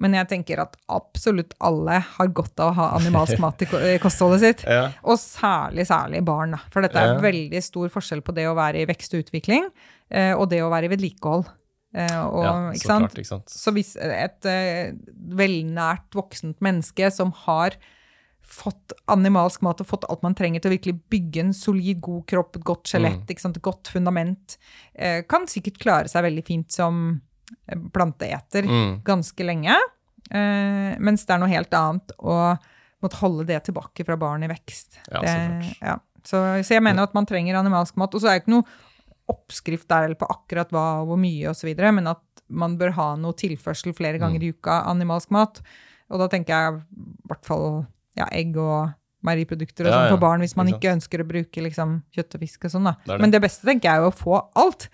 Men jeg tenker at absolutt alle har godt av å ha animalsk mat i kostholdet sitt. Ja. Og særlig, særlig barn. For dette er ja. veldig stor forskjell på det å være i vekst og utvikling eh, og det å være i vedlikehold. Eh, og, ja, så, klart, ikke sant? så hvis et uh, velnært voksent menneske som har fått animalsk mat og fått alt man trenger til å virkelig bygge en solid, god kropp, et godt skjelett, mm. et godt fundament, eh, kan sikkert klare seg veldig fint som eh, planteeter mm. ganske lenge. Eh, mens det er noe helt annet å måtte holde det tilbake fra barn i vekst. Ja, det, ja. Så, så, jeg mener at man trenger animalsk mat. Og så er det ikke noe oppskrift der på akkurat hva og hvor mye osv., men at man bør ha noe tilførsel flere ganger mm. i uka animalsk mat. Og da tenker jeg i hvert fall ja, egg og meieriprodukter og sånn ja, for barn hvis man ikke ønsker å bruke liksom, kjøtt og fisk og sånn. da. Det det. Men det beste tenker jeg er å få alt.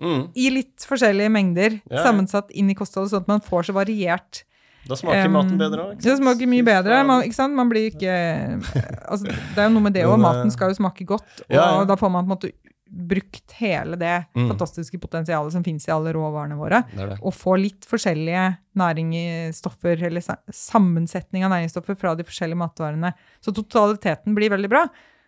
Mm. I litt forskjellige mengder sammensatt inn i kostholdet, sånn at man får så variert da smaker um, maten bedre òg. Det smaker mye bedre. Man, ikke sant? man blir ikke altså, Det er jo noe med det òg. Maten skal jo smake godt, og da får man på en måte brukt hele det mm. fantastiske potensialet som finnes i alle råvarene våre, det det. og få litt forskjellige næringsstoffer, eller sammensetning av næringsstoffer fra de forskjellige matvarene. Så totaliteten blir veldig bra.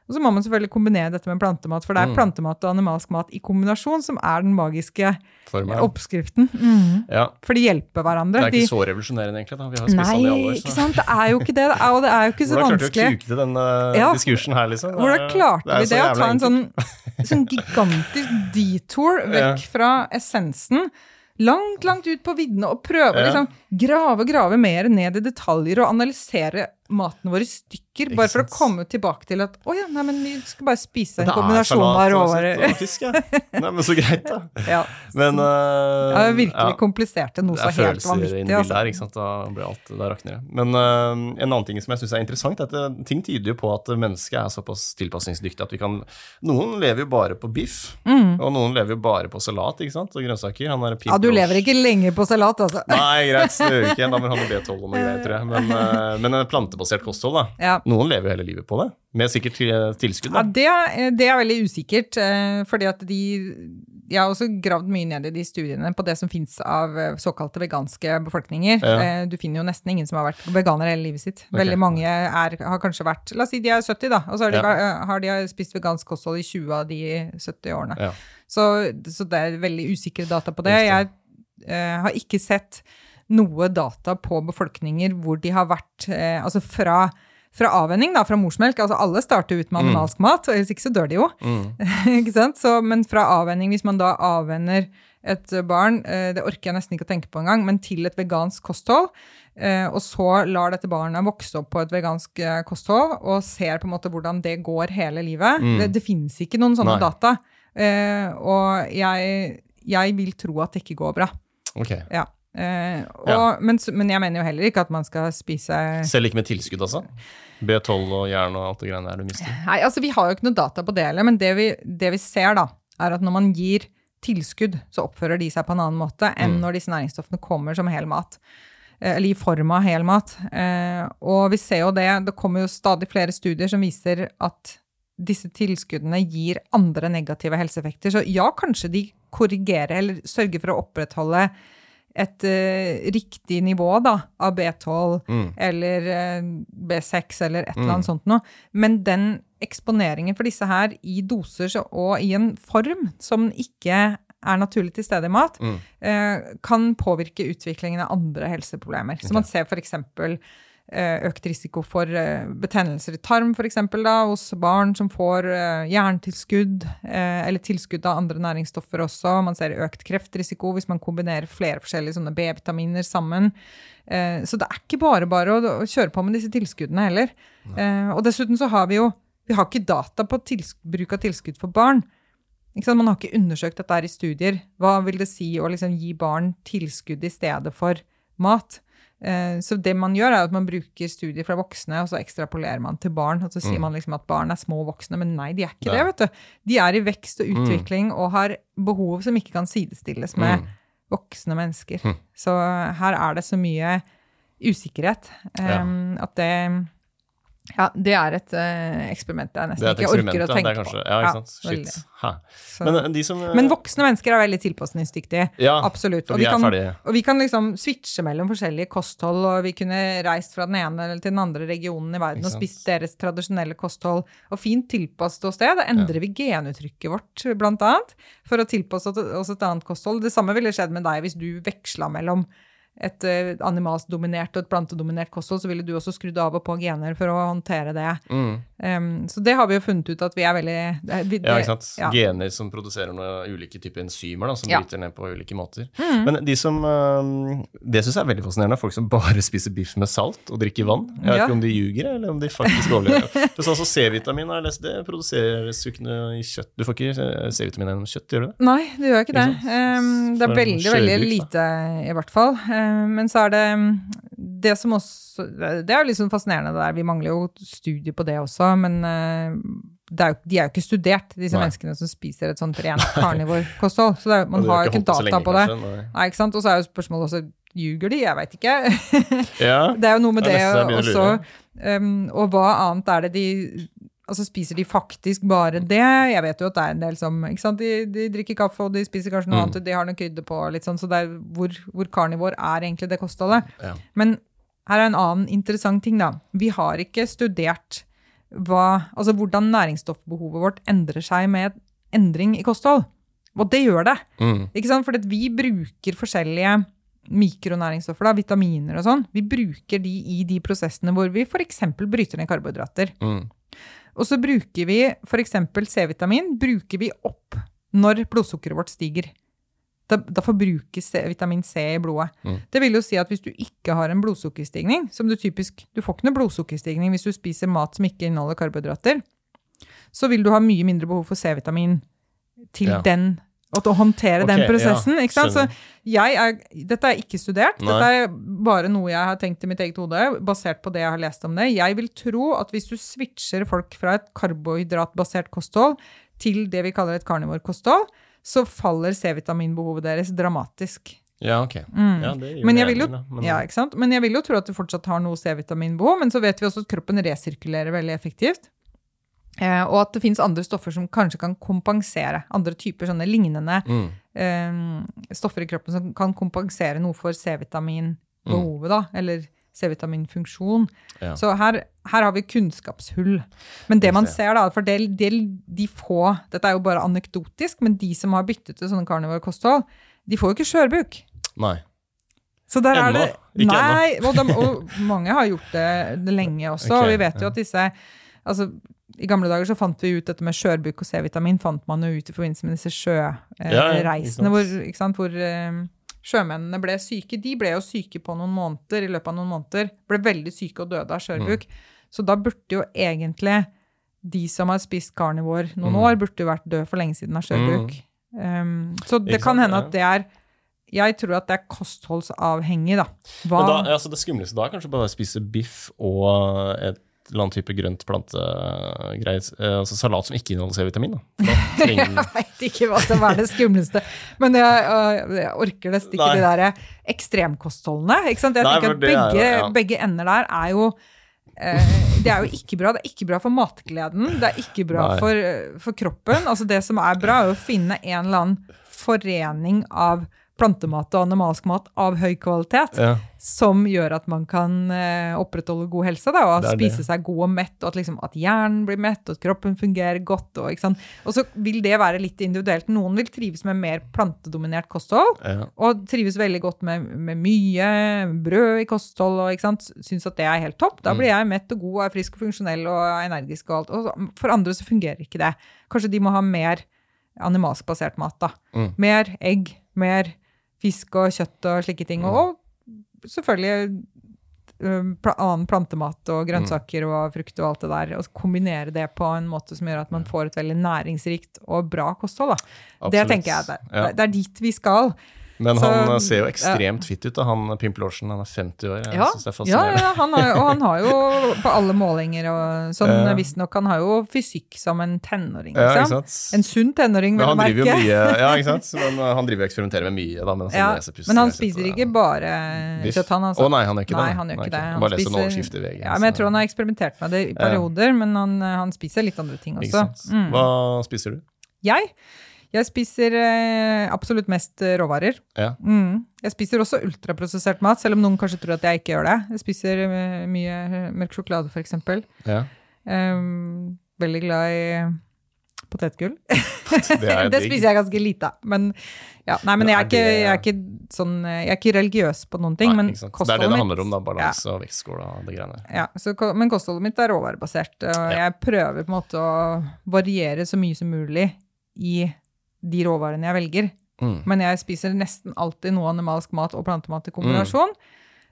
Og så må man selvfølgelig kombinere dette med plantemat, for det er mm. plantemat og animalsk mat i kombinasjon som er den magiske Formen. oppskriften. Mm. Ja. For de hjelper hverandre. Det er ikke de... så revolusjonerende, egentlig. da. Vi har spist Nei, sånn i alle år. Ikke sant? Det er jo ikke det. Og det er jo ikke så vanskelig. Hvordan klarte vi å kuke til denne ja. diskursen her, liksom? Hvordan klarte vi det? Å ta en sånn, sånn gigantisk detour vekk fra essensen langt, langt ut på viddene og prøve å ja. liksom, grave grave mer ned i detaljer og analysere maten vår i stykker, bare for å komme tilbake til at å ja, nei, men vi skal bare spise en kombinasjon av råvarer. Fisk, ja. Nei, men så greit, da. ja. Men uh, ja, det virkelig ja. komplisert til noe så helt vanvittig. Altså. Der, ikke sant? Da blir alt da rakner det. Men uh, en annen ting som jeg syns er interessant, er at eh, ting tyder jo på at mennesket er såpass tilpasningsdyktig at vi kan Noen lever jo bare på biff, mm. og noen lever jo bare på salat ikke sant? og grønnsaker. ja, du lever ikke lenge på salat, altså. Nei, greit, det gjør ikke. Da må du ha noe B12 og noe greier, tror jeg. Men, uh, men plantebasert kosthold. da. Ja. Noen lever hele livet på det, med sikkert tilskudd. da. Ja, det, det er veldig usikkert, eh, fordi at de jeg har også gravd mye ned i de studiene på det som fins av eh, såkalte veganske befolkninger. Ja. Eh, du finner jo nesten ingen som har vært veganer hele livet sitt. Okay. Veldig mange er, har kanskje vært La oss si de er 70, da. Og så har de, ja. har de spist vegansk kosthold i 20 av de 70 årene. Ja. Så, så, det er veldig usikre data på det. Jeg uh, har ikke sett noe data på befolkninger hvor de har vært uh, Altså fra, fra avvenning, da, fra morsmelk. altså Alle starter ut med mm. animalsk mat, ellers ikke så dør de jo. Mm. Så, men fra avvenning, hvis man da avvenner et barn, eh, det orker jeg nesten ikke å tenke på engang, men til et vegansk kosthold, eh, og så lar dette barnet vokse opp på et vegansk eh, kosthold, og ser på en måte hvordan det går hele livet. Mm. Det, det finnes ikke noen sånne Nei. data. Og jeg, jeg vil tro at det ikke går bra. Okay. Ja. Eh, og, ja. men, men, jeg mener jo heller ikke at man skal spise Selv ikke med tilskudd, altså? B12 og jern og alt det greiene der du mister? Nei, altså vi har jo ikke noe data på det heller, men det vi, det vi, ser, da, er at når man gir tilskudd, så oppfører de seg på en annen måte enn mm. når disse næringsstoffene kommer som hel mat. Eh, eller i form av hel mat. Eh, og vi ser jo det, det kommer jo stadig flere studier som viser at disse tilskuddene gir andre negative helseeffekter. Så ja, kanskje de korrigerer eller sørger for å opprettholde et uh, riktig nivå da, av B12 mm. eller uh, eh, B6 eller et eller annet mm. sånt noe. Men den eksponeringen for disse her i doser og i en form som ikke er naturlig til stede i mat, mm. uh, kan påvirke utviklingen av andre helseproblemer. Okay. Så man ser f.eks. Eh, økt risiko for eh, betennelser i tarm, f.eks. hos barn som får eh, jerntilskudd eller tilskudd av andre næringsstoffer også. Man ser økt kreftrisiko hvis man kombinerer flere forskjellige B-vitaminer sammen. Så det er ikke bare bare å kjøre på med disse tilskuddene heller. Og dessuten så har vi jo vi har ikke data på bruk av tilskudd for barn. Man har ikke undersøkt dette i studier. Hva vil det si å liksom gi barn tilskudd i stedet for mat? Eh, Så det man gjør, er at man bruker studier fra voksne, og så ekstrapolerer man til barn. Og så sier man liksom at barn er små voksne, men nei, de er ikke Nei. det, vet du. De er i vekst og utvikling og har behov som ikke kan sidestilles med Mm. voksne mennesker. Så her er det så mye usikkerhet Ja. eh, at det Ja, det er et uh, eksperiment jeg nesten ikke orker å ja. tenke kanskje, ja, ikke sant? Ja. Shit. Så- Men eh, de som eh, Men voksne mennesker er veldig tilpasningsdyktige. Ja, Absolutt. Og vi, kan, og vi kan liksom switche mellom forskjellige kosthold, og vi kunne reist fra den ene eller til den andre regionen i verden og spist deres tradisjonelle kosthold, og fint tilpasset oss det. Da endrer vi genuttrykket vårt, blant annet, for å tilpasse oss et annet kosthold. Det samme ville skjedd med deg hvis du veksla mellom et animalsdominert og et plantedominert kosthold, så ville du også skrudd av og på gener for å håndtere det. Mm. Um, så det har vi jo funnet ut at vi er veldig det, vi, Ja, ikke sant. ja. Gener som produserer noen ulike typer enzymer da, som Ja. bryter ned på ulike måter. Mm. Men de som eh, Det syns jeg er veldig fascinerende. Folk som bare spiser biff med salt og drikker vann. Jeg vet Ja. ikke om de ljuger, eller om de faktisk overlever. Du sa også C-vitamin, har jeg lest. Det produseres jo ikke i kjøtt. Du får ikke eh, C-vitamin gjennom kjøtt, gjør du det? Nei, det gjør ikke det. Ikke? Um, det er veldig, veldig lite, i hvert fall. Men så er det um, det som også Det er jo sånn fascinerende det der. Vi mangler jo studier på det også, men det er jo, de er jo ikke studert, disse Nei. menneskene som spiser et sånt rent carnivore-kosthold. Så er, man har jo ikke data lenge, på det. kanskje, nei. Ikke sant? Og så er jo spørsmålet også Ljuger de? Jeg veit ikke. Ja. Det er jo noe med Det det også. Um, og hva annet er det de Altså Spiser de faktisk bare det? Jeg vet jo at det er en del som ikke sant? De, de drikker kaffe, og de spiser kanskje noe Mm. annet, de har noe krydder på. litt sånn, Så det er hvor, hvor carnivore er egentlig det kostholdet. Ja. Men her er en annen interessant ting, da. Vi har ikke studert hva, altså hvordan næringsstoffbehovet vårt endrer seg med endring i kosthold. Og det gjør det. Mm. Ikke sant? For vi bruker forskjellige mikronæringsstoffer, da, vitaminer og sånn. Vi bruker de i de prosessene hvor vi f.eks. bryter ned karbohydrater. Mm. Og så bruker vi f.eks. C-vitamin bruker vi opp når blodsukkeret vårt stiger. Da, da forbrukes vitamin C i blodet. Mm. Det vil jo si at hvis du ikke har en blodsukkerstigning, som du typisk Du får ikke noe blodsukkerstigning hvis du spiser mat som ikke inneholder karbohydrater, så vil du ha mye mindre behov for C-vitamin til Ja. den å håndtere okay, den ja, prosessen. sant? Så er, dette er ikke studert. Nei. Dette er bare noe jeg har tenkt i mitt eget hode, basert på det jeg har lest om det. Jeg vil tro at hvis du switcher folk fra et karbohydratbasert kosthold til det vi kaller et carnivore-kosthold, så faller C-vitaminbehovet deres dramatisk. Ja, ok. Mm. Ja, det Men jeg, vil jo. Men- ja, ikke sant? men jeg vil jo tro at du fortsatt har noe C-vitaminbehov, men så vet vi også at kroppen resirkulerer veldig effektivt. Eh, og at det finnes andre stoffer som kanskje kan kompensere. Andre typer sånne lignende Mm. eh, stoffer i kroppen som kan kompensere noe for C-vitaminbehovet, da. Eller C-vitaminfunksjon. Ja. Så her, her har vi kunnskapshull. Men det man ser, da For det, del, de få Dette er jo bare anekdotisk, men de som har byttet til sånne carnivore-kosthold, de får jo ikke skjørbuk. Nei. Så der er Ennå? det Ikke Nei, og, de, og mange har gjort det, det lenge også. okay. og vi vet jo at disse altså, I gamle dager så fant vi ut dette med skjørbuk og C-vitamin fant man jo ut i forbindelse med disse sjøreisene, hvor, ikke sant, hvor eh, sjømennene ble syke. De ble jo syke på noen måneder, i løpet av noen måneder. Ble veldig syke og døde av skjørbuk. Mm. Så da burde jo egentlig de som har spist karnivor noen Mm. år, burde jo vært døde for lenge siden av skjørbuk. Um, så det kan hende at det er Jeg tror at det er kostholdsavhengig, da. Da, altså det skumleste da er kanskje bare å spise biff og et eller annen type grønt plantegreie. eh, Altså salat som ikke inneholder C-vitamin. trenger Jeg veit ikke hva som er det skumleste, men jeg, øh, jeg orker nesten ikke de der ekstremkostholdene. Jeg Nei, tenker at begge, jo- ja. begge ender der er jo eh, det er jo ikke bra. Det er ikke bra for matgleden. Det er ikke bra for, for kroppen. Altså Det som er bra, er å finne en eller annen forening av plantemat og animalsk mat av høy kvalitet ja. som gjør at man kan eh, opprettholde god helse da, og spise det. seg god og mett, og at, liksom, at hjernen blir mett, og at kroppen fungerer godt. Og, og så vil det være litt individuelt. Noen vil trives med mer plantedominert kosthold, Ja. og trives veldig godt med, med mye brød i kosthold, og syns at det er helt topp. Da Mm. blir jeg mett og god, og er frisk og funksjonell og er energisk og alt. Og for andre så fungerer ikke det. Kanskje de må ha mer animalsk basert mat, da. Mm. Mer egg, mer fisk og kjøtt og slike ting. Og selvfølgelig um, annen plantemat og grønnsaker og frukt og alt det der, og kombinere det på en måte som gjør at man får et veldig næringsrikt og bra kosthold. Det tenker jeg, det, det er dit vi skal. Men Så- han eh, ser jo ekstremt fit ut, da, han Pimple Larsen. Han er 50 år. Jeg Ja, synes det er fascinerende. ja han har, og han har jo på alle målinger og sånn, Ja. visstnok, han har jo fysikk som en tenåring, Ja, liksom. En sunn tenåring, Men vil han jeg driver jo merke. mye Ja, ikke sant? Men uh, han driver og eksperimenterer med mye, da. Ja, men han spiser ikke bare kjøtt, han altså. Å nei, han gjør ikke Nei, det. han gjør ikke det. Han bare leser en overskrift i VG. Ja, men jeg tror han har eksperimentert med det i perioder, men han, han spiser litt andre ting også. Mm. Hva spiser du? Jeg? Jeg spiser eh, absolutt mest eh, råvarer. Ja. Mm. Jeg spiser også ultraprosessert mat, selv om noen kanskje tror at jeg ikke gjør det. Jeg spiser eh, mye mørk sjokolade, f.eks. ja. Um, veldig glad i potetgull. Det det spiser jeg ganske lite av. Men, ja, nei, men jeg er, ikke, jeg, er ikke sånn, eh, jeg er ikke religiøs på noen ting. Nei, men? Det er det det handler om, da. Balanse og vektskål og de greiene der. Ja, så, men kostholdet mitt er råvarebasert, og Ja. jeg prøver på en måte å variere så mye som mulig i de råvarene jeg velger. Mm. Men jeg spiser nesten alltid noe animalsk mat og plantemat i kombinasjon.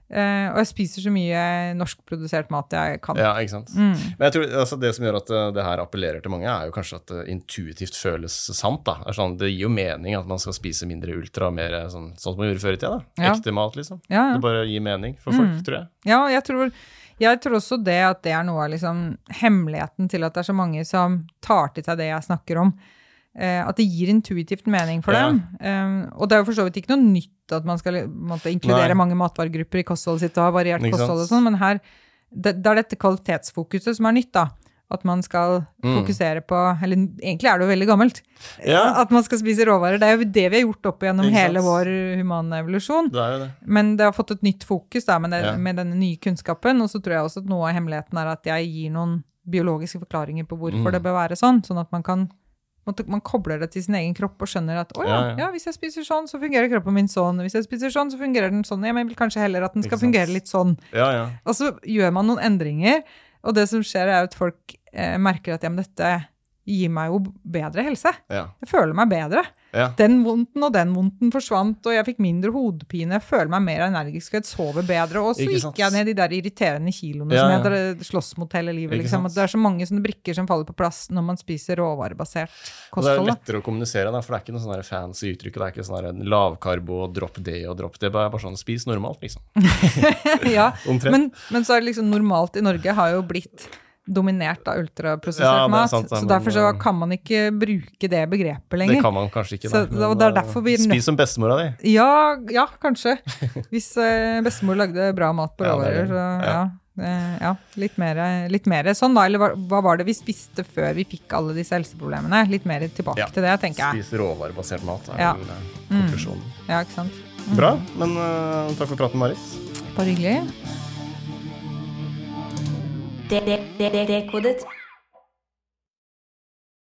Eh, og jeg spiser så mye norskprodusert mat jeg kan. Ja, ikke sant. Mm. Men jeg tror altså, det som gjør at uh, det her appellerer til mange, er jo kanskje at det intuitivt føles sant. da. Det, sånn, det gir jo mening at man skal spise mindre ultra mer eh, sånn, sånn som man gjorde før i tida. da. Ja. Ekte mat, liksom. Ja, ja. Det bare gir mening for folk, Mm. tror jeg. Ja, jeg tror, jeg tror også det at det er noe av liksom, hemmeligheten til at det er så mange som tar til seg det jeg snakker om. Eh, at det gir intuitivt mening for Ja. dem. Um, og det er jo for så vidt ikke noe nytt at man skal måtte, inkludere Nei. mange matvaregrupper i kostholdet sitt og ha variert kosthold og sånn, men her det, det er dette kvalitetsfokuset som er nytt, da. At man skal Mm. fokusere på Eller egentlig er det jo veldig gammelt. Ja. At man skal spise råvarer. Det er jo det vi har gjort opp gjennom hele vår humane evolusjon. Det er det. Men det har fått et nytt fokus da, med, Ja. med denne nye kunnskapen. Og så tror jeg også at noe av hemmeligheten er at jeg gir noen biologiske forklaringer på hvorfor Mm. det bør være sånn. Sånn at man kan man kobler det til sin egen kropp og skjønner at å ja, Ja, ja. hvis jeg spiser sånn, så fungerer kroppen min sånn. Hvis jeg spiser sånn, så fungerer den sånn. Jeg vil kanskje heller at den skal fungere litt sånn. Ja, ja. Og så gjør man noen endringer, og det som skjer, er at folk eh, merker at ja, men dette gir meg jo bedre helse. ja. Jeg føler meg bedre. Ja. Den vondten og den vondten forsvant, og jeg fikk mindre hodepine. Jeg føler meg mer energisk, jeg sover bedre. Og så gikk jeg ned de der irriterende kiloene Ja, som jeg slåss mot hele livet. Liksom. det er så mange sånne brikker som faller på plass når man spiser råvarebasert kosthold. det er lettere å kommunisere, da, for det er ikke noe sånn fancy uttrykk. Det er ikke sånn lavkarbo og dropp det og dropp det. Det er bare sånn spis normalt, liksom. ja. Men, men så er det liksom normalt i Norge har jo blitt dominert av ultraprosessert Ja, mat. sant, det, så derfor så eh, kan man ikke bruke det begrepet Det lenger. kan man kanskje ikke, Så- da. det er derfor vi Spis som bestemora di. Ja, ja, kanskje. Hvis eh, bestemor lagde bra mat på det er råvarer. Så Ja. ja. litt, mer, litt mer sånn, da. Eller hva, hva var det vi spiste før vi fikk alle disse helseproblemene? Litt mer tilbake til det, tenker jeg. Spis råvarebasert mat, er Ja. vel eh, konklusjonen. Ja, ikke sant? Bra, men uh, takk for praten, Marit. Bare hyggelig. Det- det- det- Dekodet.